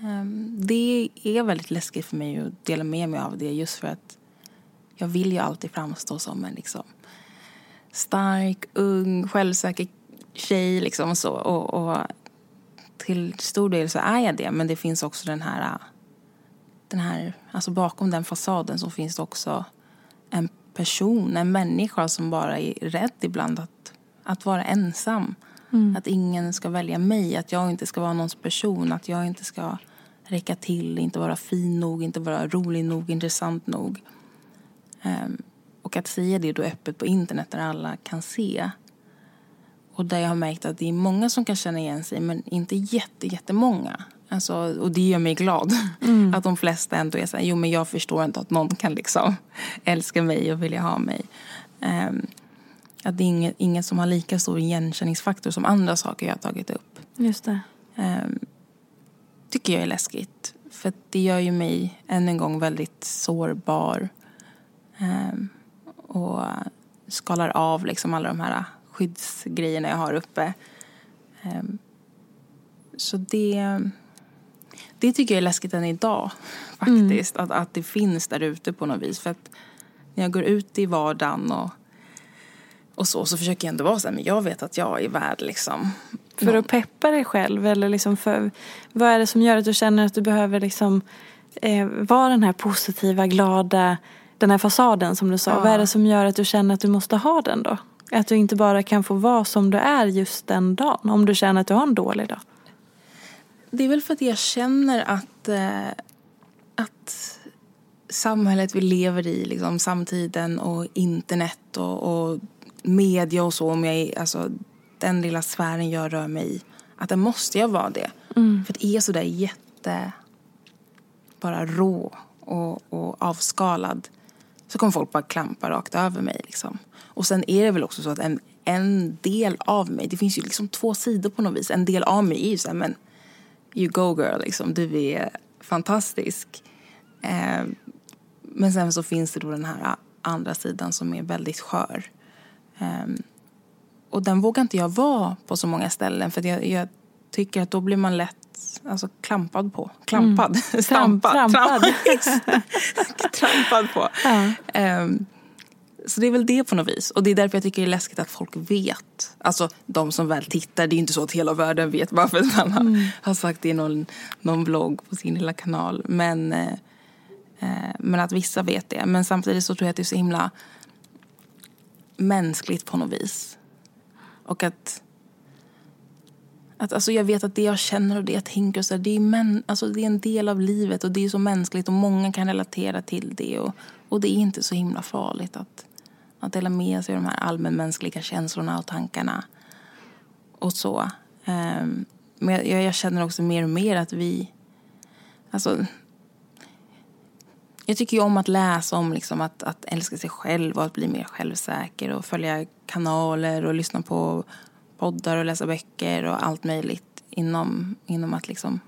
Ehm, det är väldigt läskigt för mig att dela med mig av det just för att jag vill ju alltid framstå som en liksom stark, ung, självsäker tjej liksom så. Och, och, till stor del så är jag det. Men det finns också den här, den här, alltså bakom den fasaden så finns det också en person, en människa som bara är rädd ibland att, att vara ensam. Mm. Att ingen ska välja mig, att jag inte ska vara någons person, att jag inte ska räcka till, inte vara fin nog, inte vara rolig nog, intressant nog. Um, och att säga det då öppet på internet där alla kan se och där jag har märkt att det är många som kan känna igen sig men inte jätte, jättemånga. Alltså, och det gör mig glad. Mm. Att de flesta ändå är så här, jo men jag förstår inte att någon kan liksom älska mig och vilja ha mig. Um, att det är inget, inget som har lika stor igenkänningsfaktor som andra saker jag har tagit upp. Just det. Um, tycker jag är läskigt. För det gör ju mig än en gång väldigt sårbar. Um, och skalar av liksom alla de här skyddsgrejerna jag har uppe. Ehm, så det, det tycker jag är läskigt än idag faktiskt. Mm. Att, att det finns där ute på något vis. För att när jag går ut i vardagen och, och så, så försöker jag ändå vara så här, men jag vet att jag är värd liksom. För att peppa dig själv eller liksom för, vad är det som gör att du känner att du behöver liksom eh, vara den här positiva, glada, den här fasaden som du sa. Ja. Vad är det som gör att du känner att du måste ha den då? Att du inte bara kan få vara som du är just den dagen. Om du känner att du har en dålig dag. Det är väl för att jag känner att, eh, att samhället vi lever i, liksom, samtiden och internet och, och media och så, om jag är, alltså, den lilla sfären jag rör mig i, att det måste jag vara det. Mm. För det är sådär jätte, bara rå och, och avskalad så kommer folk bara klampa rakt över mig. Liksom. Och sen är det väl också så att en, en del av mig, det finns ju liksom två sidor på något vis. En del av mig är ju såhär, men you go girl, liksom. du är fantastisk. Eh, men sen så finns det då den här andra sidan som är väldigt skör. Eh, och den vågar inte jag vara på så många ställen för jag, jag tycker att då blir man lätt alltså klampad på. Klampad. Mm. Stampad. Trampad. Trampad på. Ja. Um, så det är väl det på något vis. Och det är därför jag tycker det är läskigt att folk vet. Alltså de som väl tittar, det är inte så att hela världen vet bara för att man har, mm. har sagt det i någon, någon blogg på sin lilla kanal. Men, eh, eh, men att vissa vet det. Men samtidigt så tror jag att det är så himla mänskligt på något vis. Och att att, alltså jag vet att det jag känner och det jag tänker och så, det, är men, alltså det är en del av livet och det är så mänskligt och många kan relatera till det. Och, och det är inte så himla farligt att, Att dela med sig av de här allmänmänskliga känslorna och tankarna. Och så. Um, men jag, jag, känner också mer och mer att vi... Alltså, jag tycker ju om att läsa om liksom att, att älska sig själv och att bli mer självsäker och följa kanaler och lyssna på poddar och läsa böcker och allt möjligt inom, inom att liksom,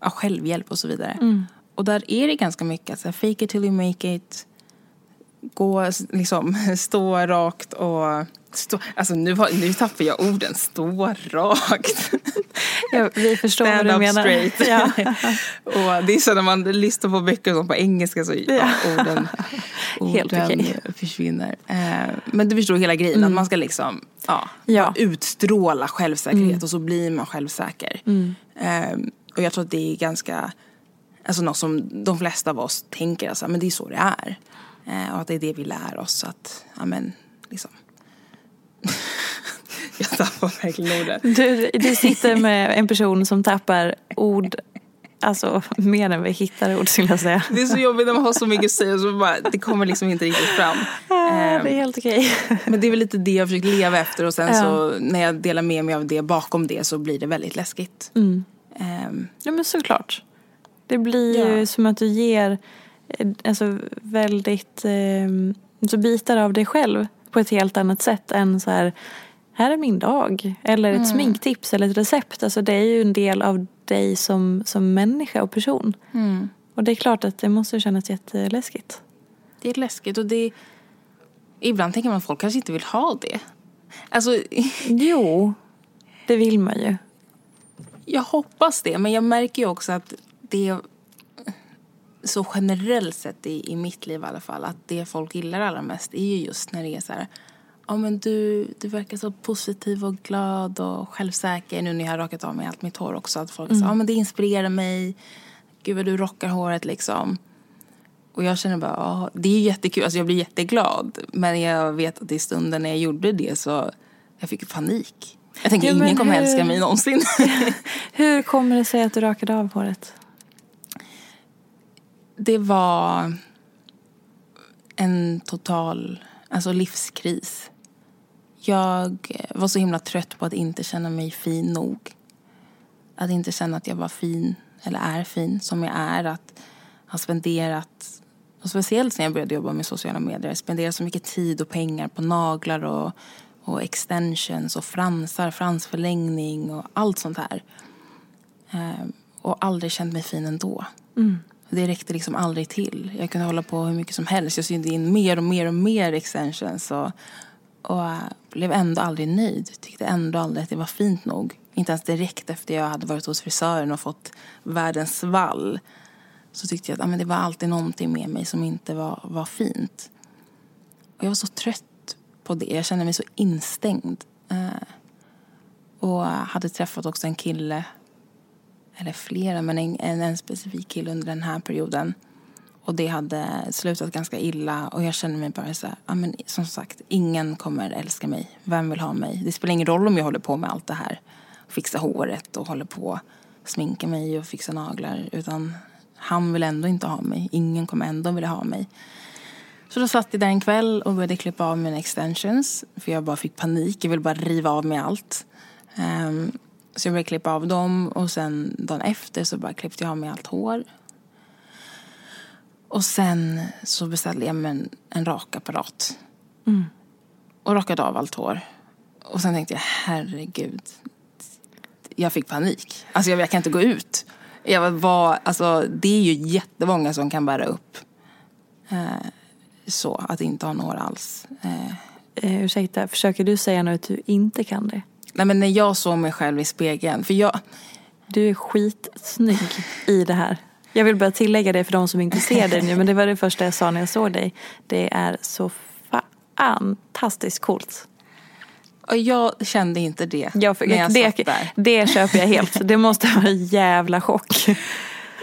ja, självhjälp och så vidare. Mm. Och där är det ganska mycket, alltså, fake it till you make it, gå, liksom, stå rakt och Stå, alltså nu, har, nu tappar jag orden. Stå rakt. Ja, vi förstår Stand vad du menar. Straight. Ja. och det är så när man lyssnar på böcker som på engelska så ja. orden, Helt orden okay. försvinner. Eh, men du förstår hela grejen. Mm. Att man ska liksom ja, ja. utstråla självsäkerhet mm. och så blir man självsäker. Mm. Eh, och jag tror att det är ganska, alltså något som de flesta av oss tänker, alltså, men det är så det är. Eh, och att det är det vi lär oss att, ja men liksom jag tappar verkligen orden. Du, du sitter med en person som tappar ord Alltså mer än vi hittar ord skulle jag säga. Det är så jobbigt när man har så mycket att säga så bara, det kommer liksom inte riktigt fram. Ja, det är ehm, helt okej. Men det är väl lite det jag försökt leva efter och sen ja. så när jag delar med mig av det bakom det så blir det väldigt läskigt. Mm. Um. Ja men såklart. Det blir ja. ju som att du ger alltså, väldigt, eh, så bitar av dig själv på ett helt annat sätt än så här, här är min dag. Eller ett mm. sminktips eller ett recept. Alltså det är ju en del av dig som, som människa och person. Mm. Och det är klart att det måste kännas jätteläskigt. Det är läskigt och det Ibland tänker man att folk kanske inte vill ha det. Alltså... Jo, det vill man ju. Jag hoppas det, men jag märker ju också att det så generellt sett i, i mitt liv i alla fall att det folk gillar allra mest är ju just när det är så här ja men du, du verkar så positiv och glad och självsäker. Nu när jag har rakat av mig allt mitt hår också att folk mm. säger ja men det inspirerar mig. Gud vad du rockar håret liksom. Och jag känner bara ja det är jättekul. Alltså jag blir jätteglad. Men jag vet att i stunden när jag gjorde det så jag fick panik. Jag tänker ja, ingen kommer hur... älska mig någonsin. Hur kommer det sig att du rakade av håret det var en total alltså livskris. Jag var så himla trött på att inte känna mig fin nog. Att inte känna att jag var fin, eller är fin, som jag är. Att ha spenderat, och speciellt när jag började jobba med sociala medier, spenderat så mycket tid och pengar på naglar och, och extensions och fransar, fransförlängning och allt sånt här. Ehm, och aldrig känt mig fin ändå. Mm. Det räckte liksom aldrig till. Jag kunde hålla på hur mycket som helst. Jag sydde in mer och mer och mer extensions och, och äh, blev ändå aldrig nöjd. Tyckte ändå aldrig att det var fint nog. Inte ens direkt efter jag hade varit hos frisören och fått världens svall så tyckte jag att ah, men det var alltid någonting med mig som inte var, var fint. Och jag var så trött på det. Jag kände mig så instängd. Eh, och hade träffat också en kille eller flera, men en, en, en specifik kille under den här perioden. Och det hade slutat ganska illa och jag kände mig bara så här, ja men som sagt, ingen kommer älska mig. Vem vill ha mig? Det spelar ingen roll om jag håller på med allt det här. Fixa håret och håller på sminka mig och fixa naglar. Utan han vill ändå inte ha mig. Ingen kommer ändå vilja ha mig. Så då satt jag där en kväll och började klippa av mina extensions. För jag bara fick panik. Jag ville bara riva av mig allt. Um, så jag började klippa av dem och sen dagen efter så bara klippte jag av mig allt hår. Och sen så beställde jag mig en, en rakapparat. Mm. Och rakade av allt hår. Och sen tänkte jag, herregud. Jag fick panik. Alltså jag, jag kan inte gå ut. Jag var, alltså, det är ju jättemånga som kan bära upp eh, så, att inte ha några alls. Eh. Eh, ursäkta, försöker du säga nu att du inte kan det? Nej men när jag såg mig själv i spegeln, för jag... Du är skitsnygg i det här. Jag vill bara tillägga det för de som inte ser dig nu, men det var det första jag sa när jag såg dig. Det är så fantastiskt coolt. Och jag kände inte det jag, när jag det, satt där. Det köper jag helt. Det måste vara en jävla chock.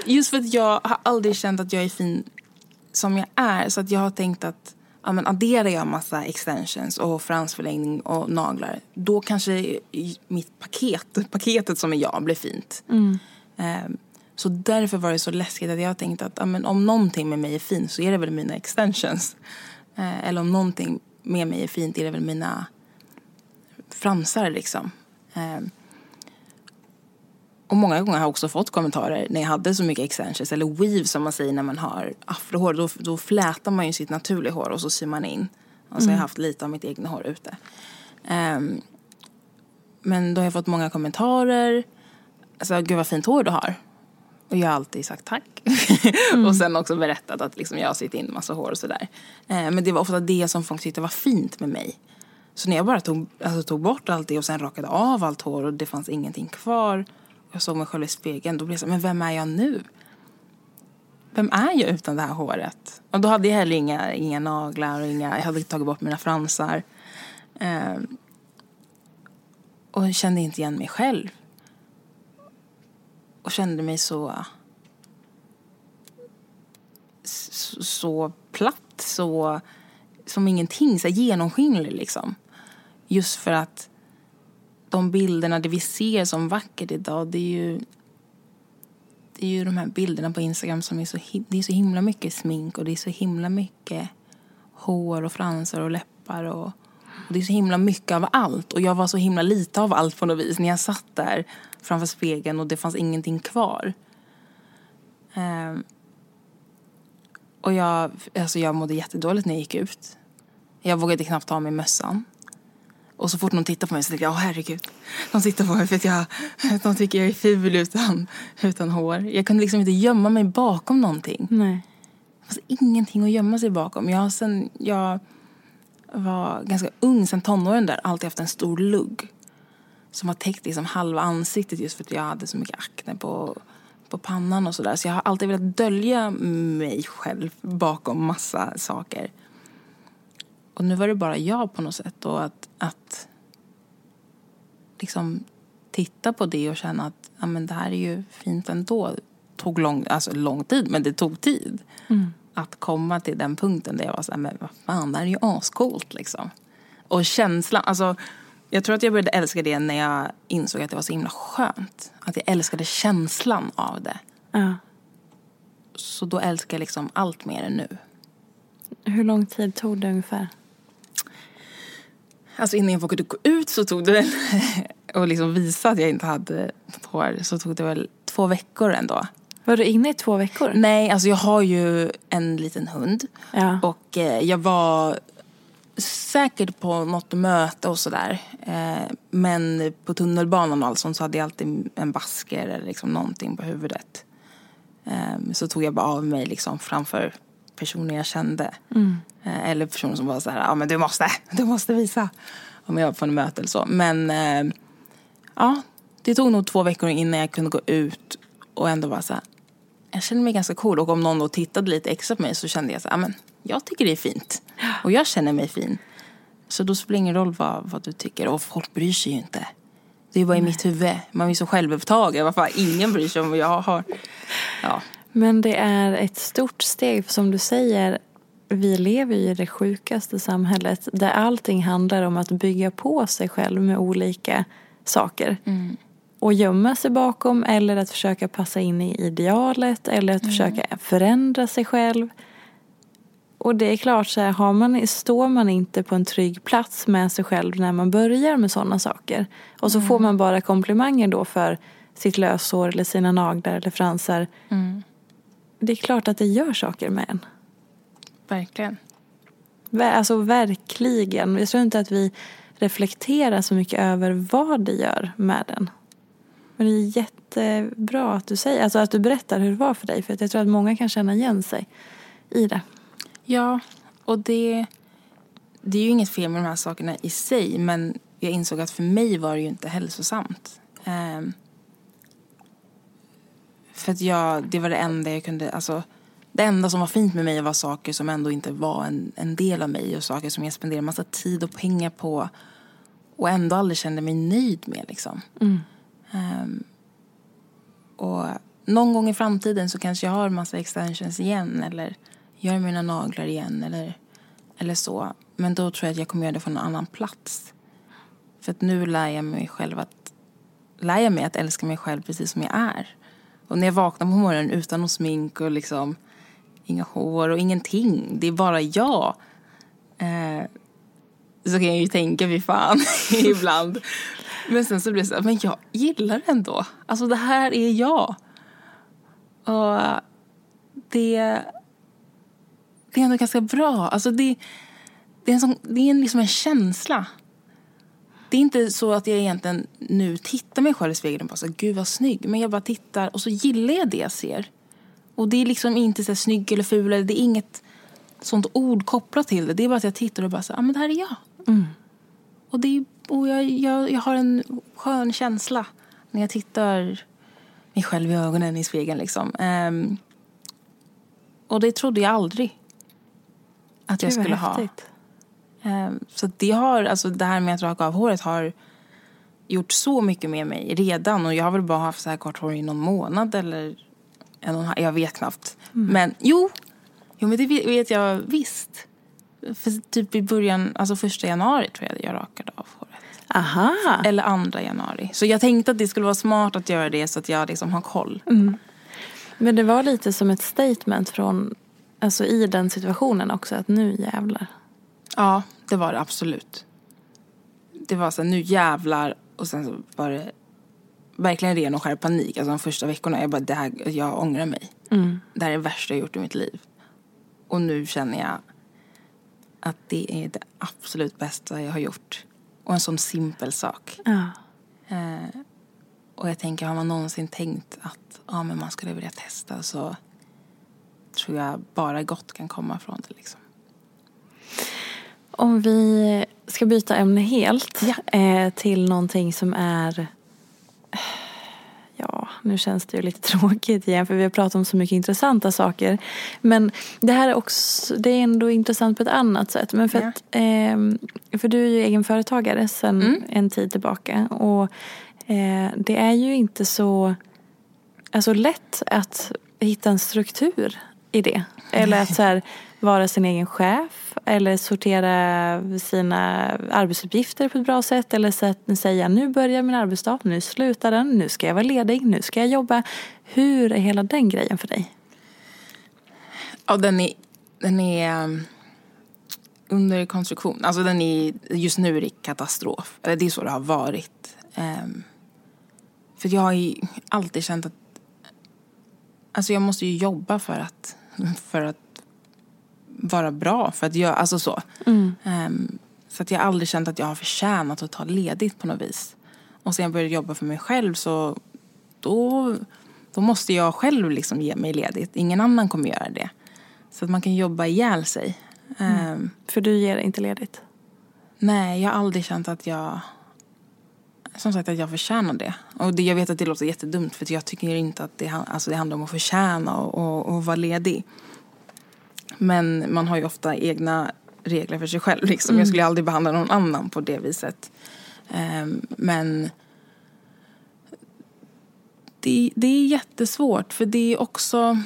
Just för att jag har aldrig känt att jag är fin som jag är. Så att jag har tänkt att ja, men adderar jag massa extensions och fransförlängning och naglar då kanske mitt paket, paketet som är jag blir fint. Mm. Um, så därför var det så läskigt att jag tänkte att ja, men om någonting med mig är fint så är det väl mina extensions. Uh, eller om någonting med mig är fint är det väl mina fransar liksom. Eh, och många gånger har jag också fått kommentarer när jag hade så mycket extensions eller weave som man säger när man har afrohår. Då, då flätar man ju sitt naturliga hår och så syr man in. Och så har jag haft lite av mitt egna hår ute. Um, men då har jag fått många kommentarer. Alltså, gud vad fint hår du har. Och jag har alltid sagt tack. Mm. och sen också berättat att liksom jag har sytt in massa hår och sådär. Eh, men det var ofta det som folk tyckte var fint med mig. Så när jag bara tog, alltså, tog bort allt det och sen rakade av allt hår och det fanns ingenting kvar. Jag såg mig själv i spegeln. Då blev jag så men vem är jag nu? Vem är jag utan det här håret? Och då hade jag heller inga, inga naglar och inga, jag hade tagit bort mina fransar. Eh, och kände inte igen mig själv. Och kände mig så... Så, så platt, så... Som ingenting, så genomskinlig liksom. Just för att de bilderna, det vi ser som vackert idag, det är ju... Det är ju de här bilderna på Instagram som är så, det är så himla mycket smink och det är så himla mycket hår och fransar och läppar och det är så himla mycket av allt. Och jag var så himla lite av allt på något vis. När jag satt där framför spegeln och det fanns ingenting kvar. Um, och jag, alltså jag mådde jättedåligt när jag gick ut. Jag vågade knappt ta av mig mössan. Och så fort någon tittar på mig så tänkte jag, åh herregud. De tittar på mig för att jag, de tycker jag är ful utan, utan hår. Jag kunde liksom inte gömma mig bakom någonting. Nej. Det fanns ingenting att gömma sig bakom. Jag, sen, jag var ganska ung, sen tonåren där, alltid haft en stor lugg. Som har täckt liksom halva ansiktet just för att jag hade så mycket akne på, på pannan och sådär. Så jag har alltid velat dölja mig själv bakom massa saker. Och nu var det bara jag på något sätt och att, att liksom titta på det och känna att ja, men det här är ju fint ändå. Det tog lång, alltså lång tid, men det tog tid. Mm att komma till den punkten där jag var så här, men vad fan, det här är ju ascoolt liksom. Och känslan, alltså jag tror att jag började älska det när jag insåg att det var så himla skönt. Att jag älskade känslan av det. Ja. Så då älskar jag liksom allt mer än nu. Hur lång tid tog det ungefär? Alltså innan jag vågade gå ut så tog det väl, och liksom visa att jag inte hade hår, så tog det väl två veckor ändå. Var du inne i två veckor? Nej, alltså jag har ju en liten hund. Ja. Och eh, jag var säkert på något möte och sådär. Eh, men på tunnelbanan och allt sånt så hade jag alltid en basker eller liksom någonting på huvudet. Eh, så tog jag bara av mig liksom framför personer jag kände. Mm. Eh, eller personer som var så här, ja men du måste, du måste visa. Om jag var på en möte eller så. Men eh, ja, det tog nog två veckor innan jag kunde gå ut och ändå vara så här, jag känner mig ganska cool. Och om någon då tittade lite extra på mig så kände jag så här, men jag tycker det är fint. Och jag känner mig fin. Så då spelar det ingen roll vad, vad du tycker. Och folk bryr sig ju inte. Det är bara i mitt huvud. Man är så självupptagen. Varför ingen bryr sig om vad jag har. Ja. Men det är ett stort steg. För som du säger, vi lever ju i det sjukaste samhället. Där allting handlar om att bygga på sig själv med olika saker. Mm och gömma sig bakom eller att försöka passa in i idealet eller att mm. försöka förändra sig själv. Och det är klart, så här, har man, står man inte på en trygg plats med sig själv när man börjar med sådana saker och så mm. får man bara komplimanger då för sitt löshår eller sina naglar eller fransar. Mm. Det är klart att det gör saker med en. Verkligen. Alltså verkligen. Jag tror inte att vi reflekterar så mycket över vad det gör med en. Men det är jättebra att du säger, alltså att du berättar hur det var för dig. För jag tror att många kan känna igen sig i det. Ja, och det, det är ju inget fel med de här sakerna i sig. Men jag insåg att för mig var det ju inte hälsosamt. Um, för att jag, det var det enda jag kunde, alltså det enda som var fint med mig var saker som ändå inte var en, en del av mig och saker som jag spenderade massa tid och pengar på och ändå aldrig kände mig nöjd med liksom. Mm. Um, och någon gång i framtiden så kanske jag har massa extensions igen eller gör mina naglar igen eller, eller så. Men då tror jag att jag kommer göra det från en annan plats. För att nu lär jag mig själv att, lär jag mig att älska mig själv precis som jag är. Och när jag vaknar på morgonen utan någon smink och liksom inga hår och ingenting. Det är bara jag. Eh, så kan jag ju tänka, vi fan, ibland. Men sen så blir det så här, men jag gillar det ändå. Alltså det här är jag. Och det, det är ändå ganska bra. Alltså det, det är, en sån, det är en, liksom en känsla. Det är inte så att jag egentligen nu tittar mig själv i spegeln och bara så gud vad snygg. Men jag bara tittar och så gillar jag det jag ser. Och det är liksom inte så här, snygg eller ful. Eller det är inget sånt ord kopplat till det. Det är bara att jag tittar och bara så ah, men det här är jag. Mm. Och, det är, och jag, jag, jag har en skön känsla när jag tittar mig själv i ögonen i spegeln liksom. Um, och det trodde jag aldrig att jag skulle ha. häftigt. Um, så det har, alltså det här med att raka av håret har gjort så mycket med mig redan. Och jag har väl bara haft så här kort hår i någon månad eller en och en halv, jag vet knappt. Men jo, jo men det vet jag visst. För typ i början, alltså första januari tror jag jag rakade av håret. Aha. Eller andra januari. Så jag tänkte att det skulle vara smart att göra det så att jag liksom har koll. Men det var lite som ett statement från, alltså i den situationen också, att nu jävlar. Ja, det var det absolut. Det var så här, nu jävlar. Och sen så var det verkligen ren och skär panik. Alltså de första veckorna, jag bara, det här, jag ångrar mig. Det här är det värsta jag gjort i mitt liv. Och nu känner jag att det är det absolut bästa jag har gjort. Och en sån simpel sak. Ja. Eh, och jag tänker, har man någonsin tänkt att ja, men man skulle vilja testa så tror jag bara gott kan komma från det. Liksom. Om vi ska byta ämne helt eh, till någonting som är Ja, nu känns det ju lite tråkigt igen för vi har pratat om så mycket intressanta saker. Men det här är också, det är ändå intressant på ett annat sätt. Men för, Ja. att, ehm, för du är ju egenföretagare sedan Mm. en tid tillbaka. Och eh, det är ju inte så alltså, lätt att hitta en struktur i det. Eller att så här, vara sin egen chef eller sortera sina arbetsuppgifter på ett bra sätt. Eller säga nu börjar min arbetsdag, nu slutar den, nu ska jag vara ledig, nu ska jag jobba. Hur är hela den grejen för dig? Ja, den är, den är um, under konstruktion. Alltså den är, just nu är det katastrof. Eller det är så det har varit. Ehm, för jag har ju alltid känt att Alltså jag måste ju jobba för att, för att vara bra. För att jag, alltså så. Ehm, så att jag har aldrig känt att jag har förtjänat att ta ledigt på något vis. Och sen jag började jobba för mig själv så då, då måste jag själv liksom ge mig ledigt. Ingen annan kommer göra det. Så att man kan jobba ihjäl sig. Ehm, För du ger inte ledigt. Nej, jag har aldrig känt att jag som sagt att jag förtjänar det. Och det, jag vet att det låter jättedumt för jag tycker inte att det, alltså det handlar om att förtjäna och, och, och vara ledig. Men man har ju ofta egna regler för sig själv. Liksom. Jag skulle aldrig behandla någon annan på det viset. Ehm, men det, det är jättesvårt för det är också...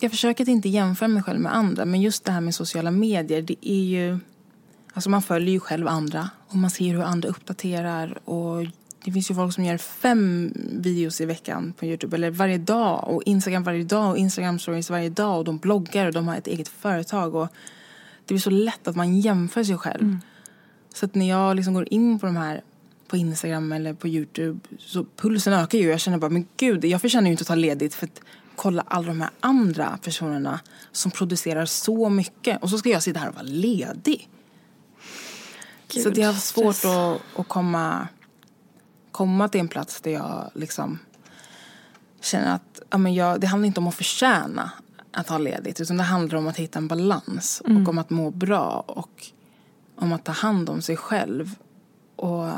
Jag försöker att inte jämföra mig själv med andra men just det här med sociala medier det är ju... Alltså man följer ju själv andra och man ser hur andra uppdaterar och det finns ju folk som gör fem videos i veckan på Youtube eller varje dag och Instagram varje dag och Instagram stories varje dag och de bloggar och de har ett eget företag och det blir så lätt att man jämför sig själv. Så att när jag liksom går in på de här på Instagram eller på Youtube så pulsen ökar ju. Jag känner bara, men gud, jag förtjänar ju inte att ta ledigt för att kolla alla de här andra personerna som producerar så mycket. Och så ska jag sitta här och vara ledig. så Gud, det har svårt att, att komma, komma till en plats där jag liksom känner att ja, men jag, det handlar inte om att förtjäna att ha ledigt utan det handlar om att hitta en balans och om att må bra och om att ta hand om sig själv. Och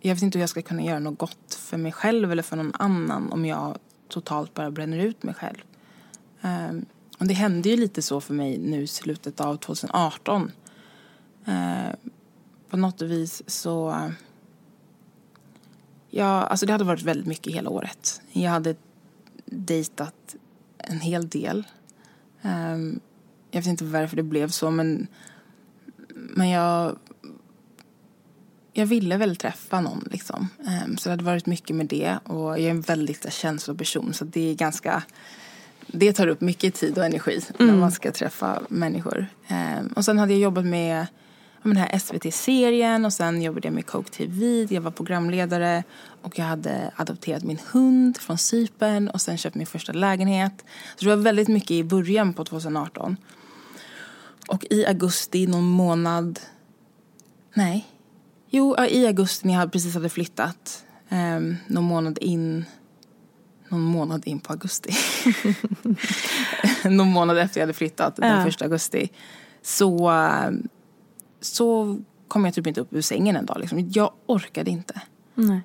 jag vet inte hur jag ska kunna göra något gott för mig själv eller för någon annan om jag totalt bara bränner ut mig själv. Ehm, och det hände ju lite så för mig nu i slutet av 2018. Ehm, på något vis så... Ja, alltså det hade varit väldigt mycket hela året. Jag hade dejtat en hel del. Ehm, jag vet inte varför det blev så, men, men jag, jag ville väl träffa någon. Liksom. Ehm, så det hade varit mycket med det. Och jag är en väldigt känsloperson, så det är ganska... Det tar upp mycket tid och energi när man ska träffa människor. Ehm, och sen hade jag jobbat med den här SVT-serien och sen jobbade jag med Coke TV. Jag var programledare och jag hade adopterat min hund från Cypern och sen köpt min första lägenhet. Så det var väldigt mycket i början på 2018. Och i augusti, någon månad... Nej. Jo, i augusti när jag precis hade flyttat. Um, någon månad in någon månad in på augusti. någon månad efter jag hade flyttat, ja. den första augusti. Så, så kom jag typ inte upp ur sängen en dag. Liksom. Jag orkade inte. Nej.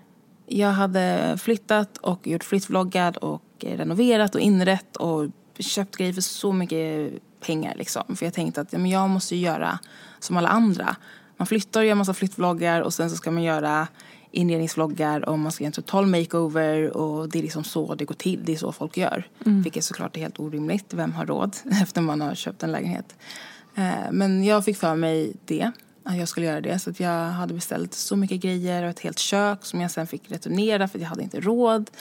Jag hade flyttat och gjort flyttvloggar och renoverat och inrett och köpt grejer för så mycket pengar. Liksom. För jag tänkte att ja, men jag måste göra som alla andra. Man flyttar och gör massa flyttvloggar och sen så ska man göra inredningsvloggar och man ska göra en total makeover och det är liksom så det går till. Det är så folk gör. Mm. Vilket såklart är helt orimligt. Vem har råd efter man har köpt en lägenhet? Eh, men jag fick för mig det. Att jag skulle göra det. Så att jag hade beställt så mycket grejer och ett helt kök som jag sen fick returnera för jag hade inte råd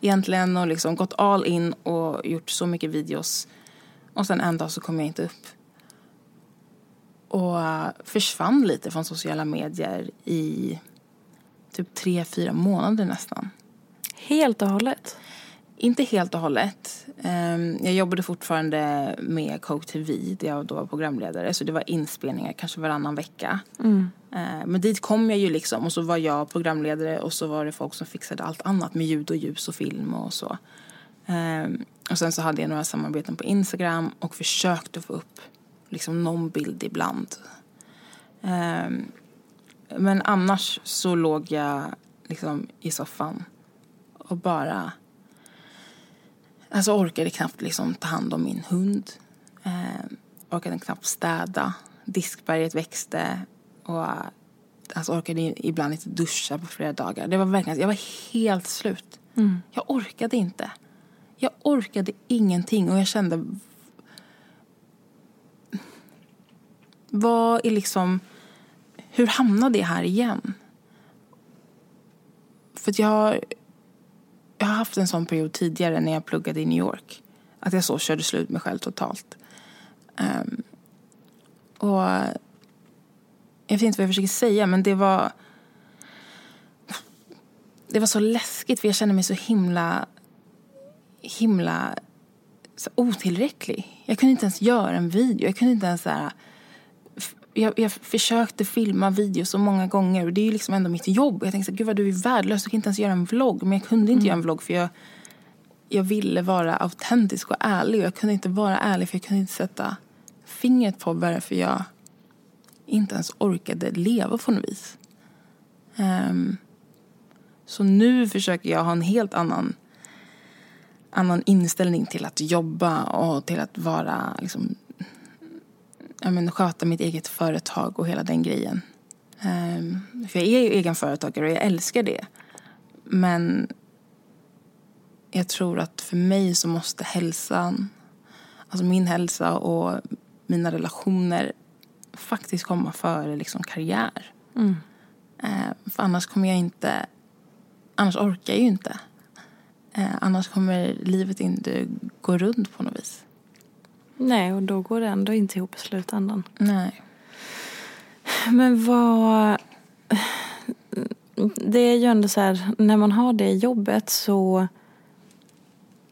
egentligen. Och liksom gått all in och gjort så mycket videos. Och sen en dag så kom jag inte upp. Och eh, försvann lite från sociala medier i typ tre, fyra månader nästan. Helt och hållet? Inte helt och hållet. Ehm, jag jobbade fortfarande med Coke TV där jag då var programledare. Så det var inspelningar kanske varannan vecka. Mm. Ehm, men dit kom jag ju liksom och så var jag programledare och så var det folk som fixade allt annat med ljud och ljus och film och så. Ehm, och sen så hade jag några samarbeten på Instagram och försökte få upp liksom någon bild ibland. Men annars så låg jag liksom i soffan och bara Alltså orkade knappt liksom ta hand om min hund. Eh, orkade knappt städa. Diskberget växte. Och alltså orkade ibland inte duscha på flera dagar. Det var verkligen, jag var helt slut. Mm. Jag orkade inte. Jag orkade ingenting och jag kände... Vad är liksom... Hur hamnade jag här igen? För jag har jag har haft en sån period tidigare när jag pluggade i New York. Att jag så körde slut mig själv totalt. Um, och jag vet inte vad jag försöker säga men det var det var så läskigt för jag kände mig så himla himla så otillräcklig. Jag kunde inte ens göra en video. Jag kunde inte ens så här, jag, jag försökte filma videos så många gånger och det är ju liksom ändå mitt jobb. Jag tänkte gud vad du är värdelös, du kan inte ens göra en vlogg. Men jag kunde inte mm. göra en vlogg för jag, jag ville vara autentisk och ärlig. Och jag kunde inte vara ärlig för jag kunde inte sätta fingret på varför jag inte ens orkade leva på något vis. Um, så nu försöker jag ha en helt annan, annan inställning till att jobba och till att vara liksom, men, sköta mitt eget företag och hela den grejen. Um, för jag är ju egenföretagare och jag älskar det. Men jag tror att för mig så måste hälsan, alltså min hälsa och mina relationer faktiskt komma före liksom karriär. Mm. Uh, för annars kommer jag inte, annars orkar jag ju inte. Uh, annars kommer livet inte gå runt på något vis. Nej, och då går det ändå inte ihop i slutändan. Nej. Men vad... Det är ju ändå så här, när man har det jobbet så...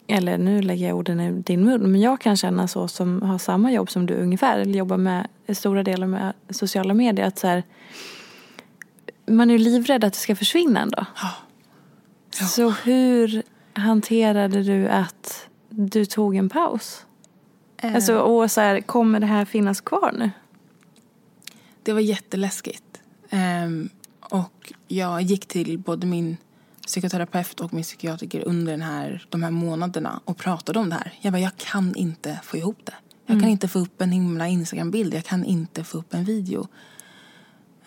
Eller nu lägger jag orden i din mun, men jag kan känna så som har samma jobb som du ungefär, eller jobbar med stora delar med sociala medier, att så här, man är ju livrädd att det ska försvinna ändå. Ja. Ja. Så hur hanterade du att du tog en paus? Uh. Alltså, och så här, kommer det här finnas kvar nu? Det var jätteläskigt. Um, och jag gick till både min psykoterapeut och min psykiatriker under den här, de här månaderna och pratade om det här. Jag bara, jag kan inte få ihop det. Jag mm. kan inte få upp en himla Instagram-bild. Jag kan inte få upp en video.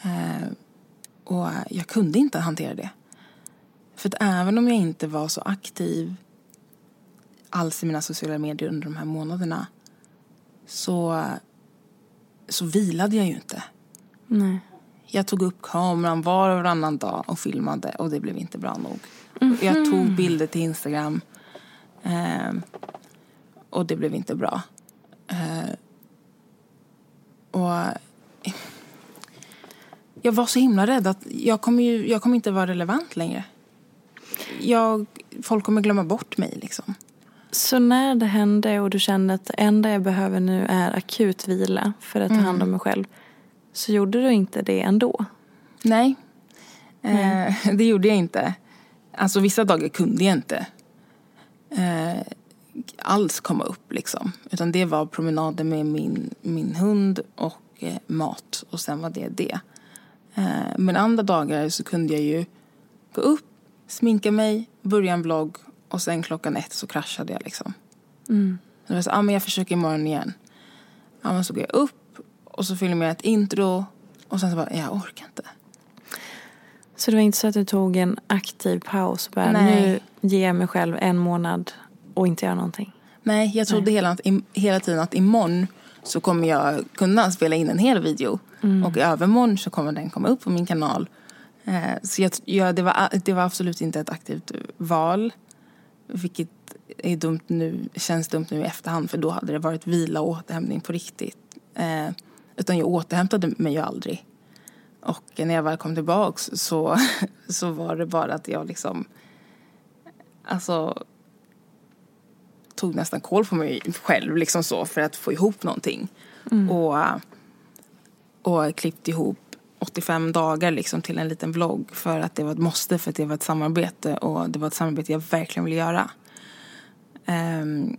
Uh, och jag kunde inte hantera det. För att även om jag inte var så aktiv alls i mina sociala medier under de här månaderna så, så vilade jag ju inte. Nej. Jag tog upp kameran var och varannan dag och filmade och det blev inte bra nog. Mm -hmm. Jag tog bilder till Instagram eh, och det blev inte bra. Eh, och jag var så himla rädd att jag kommer, ju, jag kommer inte vara relevant längre. Jag, folk kommer glömma bort mig liksom. Så när det hände och du kände att det enda jag behöver nu är akut vila för att ta hand om mig själv. Så gjorde du inte det ändå? Nej, eh, det gjorde jag inte. Alltså vissa dagar kunde jag inte eh, alls komma upp liksom. Utan det var promenader med min, min hund och eh, mat och sen var det det. Eh, men andra dagar så kunde jag ju gå upp, sminka mig, börja en vlogg och sen klockan ett så kraschade jag liksom. Mm. Så jag så, ah, men jag försöker imorgon igen. Ja, men så går jag upp och så filmar jag ett intro och sen så bara, jag orkar inte. Så det var inte så att du tog en aktiv paus och bara, Nej. nu ger jag mig själv en månad och inte göra någonting? Nej, jag trodde hela, hela tiden att imorgon så kommer jag kunna spela in en hel video. Och i övermorgon så kommer den komma upp på min kanal. Eh, så jag, ja, det, var, det var absolut inte ett aktivt val. Vilket är dumt nu, känns dumt nu i efterhand för då hade det varit vila och återhämtning på riktigt. Eh, utan jag återhämtade mig ju aldrig. Och när jag väl kom tillbaks så, så var det bara att jag liksom... Alltså tog nästan koll på mig själv liksom så för att få ihop någonting. Och, och klippte ihop 85 dagar liksom till en liten vlogg för att det var ett måste, för att det var ett samarbete och det var ett samarbete jag verkligen ville göra. Ehm,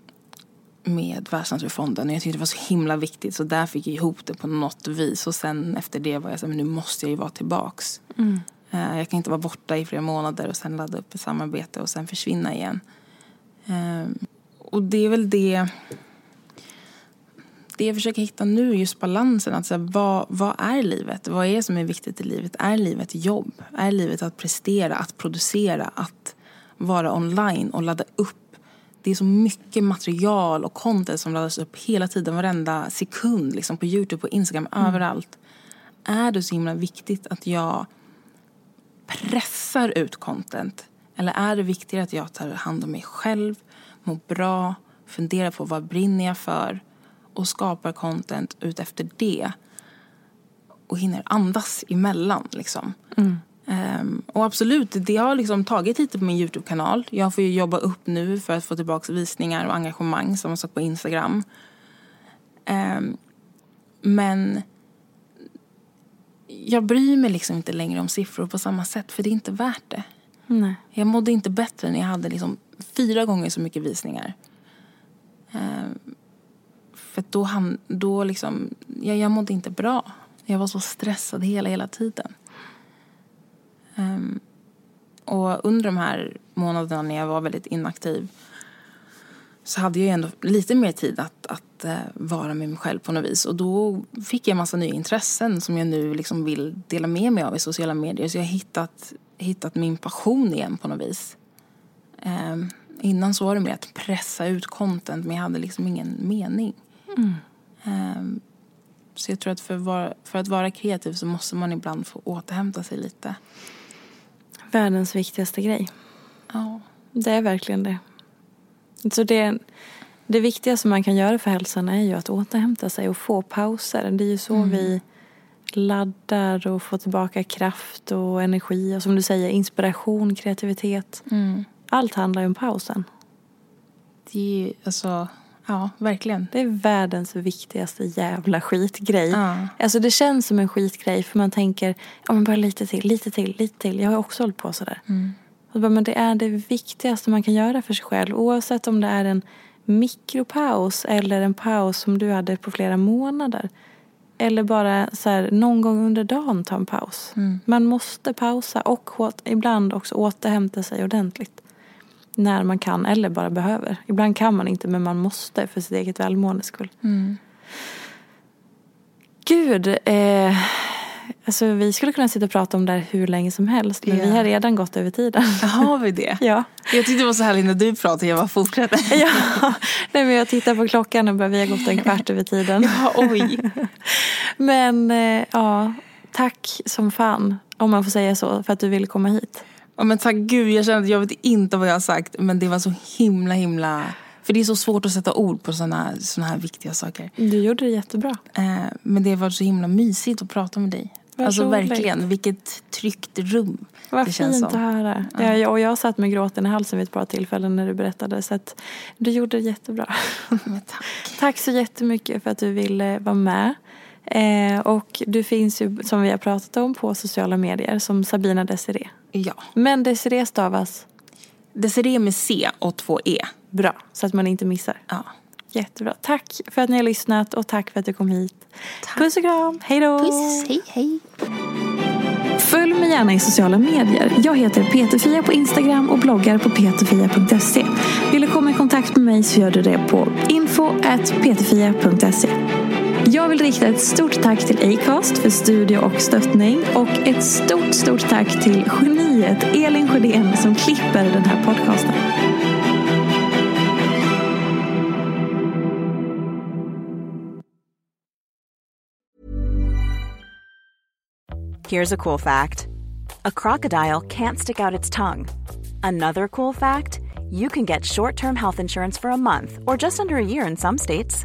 med Världsnaturfonden och jag tyckte det var så himla viktigt så där fick jag ihop det på något vis och sen efter det var jag så här, men nu måste jag ju vara tillbaks. Eh, jag kan inte vara borta i flera månader och sen ladda upp ett samarbete och sen försvinna igen. Ehm, och det är väl det det jag försöker hitta nu är just balansen. Att så här, vad, vad är livet? Vad är det som är viktigt i livet? Är livet jobb? Är livet att prestera, att producera, att vara online och ladda upp? Det är så mycket material och content som laddas upp hela tiden, varenda sekund. Liksom på Youtube, på Instagram, överallt. Är det så himla viktigt att jag pressar ut content? Eller är det viktigare att jag tar hand om mig själv, mår bra, funderar på vad brinner jag för och skapar content ut efter det och hinner andas emellan liksom. Ehm, och absolut, det har liksom tagit lite på min Youtube-kanal. Jag får jobba upp nu för att få tillbaka visningar och engagemang som sagt på Instagram. Ehm, men jag bryr mig liksom inte längre om siffror på samma sätt för det är inte värt det. Nej. Jag mådde inte bättre när jag hade liksom fyra gånger så mycket visningar. Ehm, för då, han, då liksom, jag, jag mådde inte bra. Jag var så stressad hela, hela tiden. Um, och under de här månaderna när jag var väldigt inaktiv så hade jag ju ändå lite mer tid att, att uh, vara med mig själv på något vis. Och då fick jag en massa nya intressen som jag nu liksom vill dela med mig av i sociala medier. Så jag har hittat, hittat min passion igen på något vis. Um, innan så var det mer att pressa ut content men jag hade liksom ingen mening. Ehm, så jag tror att för, vara, för att vara kreativ så måste man ibland få återhämta sig lite. Världens viktigaste grej. Ja. Det är verkligen det. Så det, det viktigaste man kan göra för hälsan är ju att återhämta sig och få pauser. Det är ju så vi laddar och får tillbaka kraft och energi och som du säger inspiration, kreativitet. Allt handlar ju om pausen. Det är ju, alltså, ja, verkligen. Det är världens viktigaste jävla skitgrej. Ja. Alltså det känns som en skitgrej för man tänker, ja men bara lite till, lite till, lite till. Jag har också hållit på sådär. Och bara, men det är det viktigaste man kan göra för sig själv. Oavsett om det är en mikropaus eller en paus som du hade på flera månader. Eller bara så här, någon gång under dagen ta en paus. Man måste pausa och åt, ibland också återhämta sig ordentligt. När man kan eller bara behöver. Ibland kan man inte men man måste för sitt eget välmåendes skull. Gud, eh, alltså vi skulle kunna sitta och prata om det här hur länge som helst. Men Ja. vi har redan gått över tiden. Har vi det? ja. Jag tyckte det var så härligt när du pratade, jag bara fortsatte. ja. Nej, men jag tittar på klockan och bara, vi har gått en kvart över tiden. Ja, oj. Men eh, ja, tack som fan, om man får säga så, för att du ville komma hit. Ja, men tack gud, jag känner att jag vet inte vad jag har sagt. Men det var så himla, himla... För det är så svårt att sätta ord på såna, såna här viktiga saker. Du gjorde det jättebra. Eh, men det var så himla mysigt att prata med dig. Alltså verkligen, vilket tryggt rum Vad det känns fint som. att höra. Ja. jag- och jag satt med gråten i halsen vid ett par tillfällen när du berättade. Så att du gjorde det jättebra. tack. Tack så jättemycket för att du ville vara med. Eh, och du finns ju, som vi har pratat om, på sociala medier som Sabina Desiree. Ja. Men Desiree stavas Desiree med C och två E. bra, så att man inte missar. Ja. Jättebra. Tack för att ni har lyssnat och tack för att du kom hit. Puss och kram. Hej då. Puss, hej hej. Följ mig gärna i sociala medier. Jag heter Peterfia på Instagram och bloggar på peterfia.se. Vill du komma i kontakt med mig så gör du det på info.peterfia.se. Jag vill rikta ett stort tack till Acast för och stöttning och ett stort, stort tack till geniet Elin Sjödén som klipper den här podcasten. Here's a cool fact a crocodile can't stick out its tongue. Another cool fact you can get short term health insurance for a month or just under a year in some states.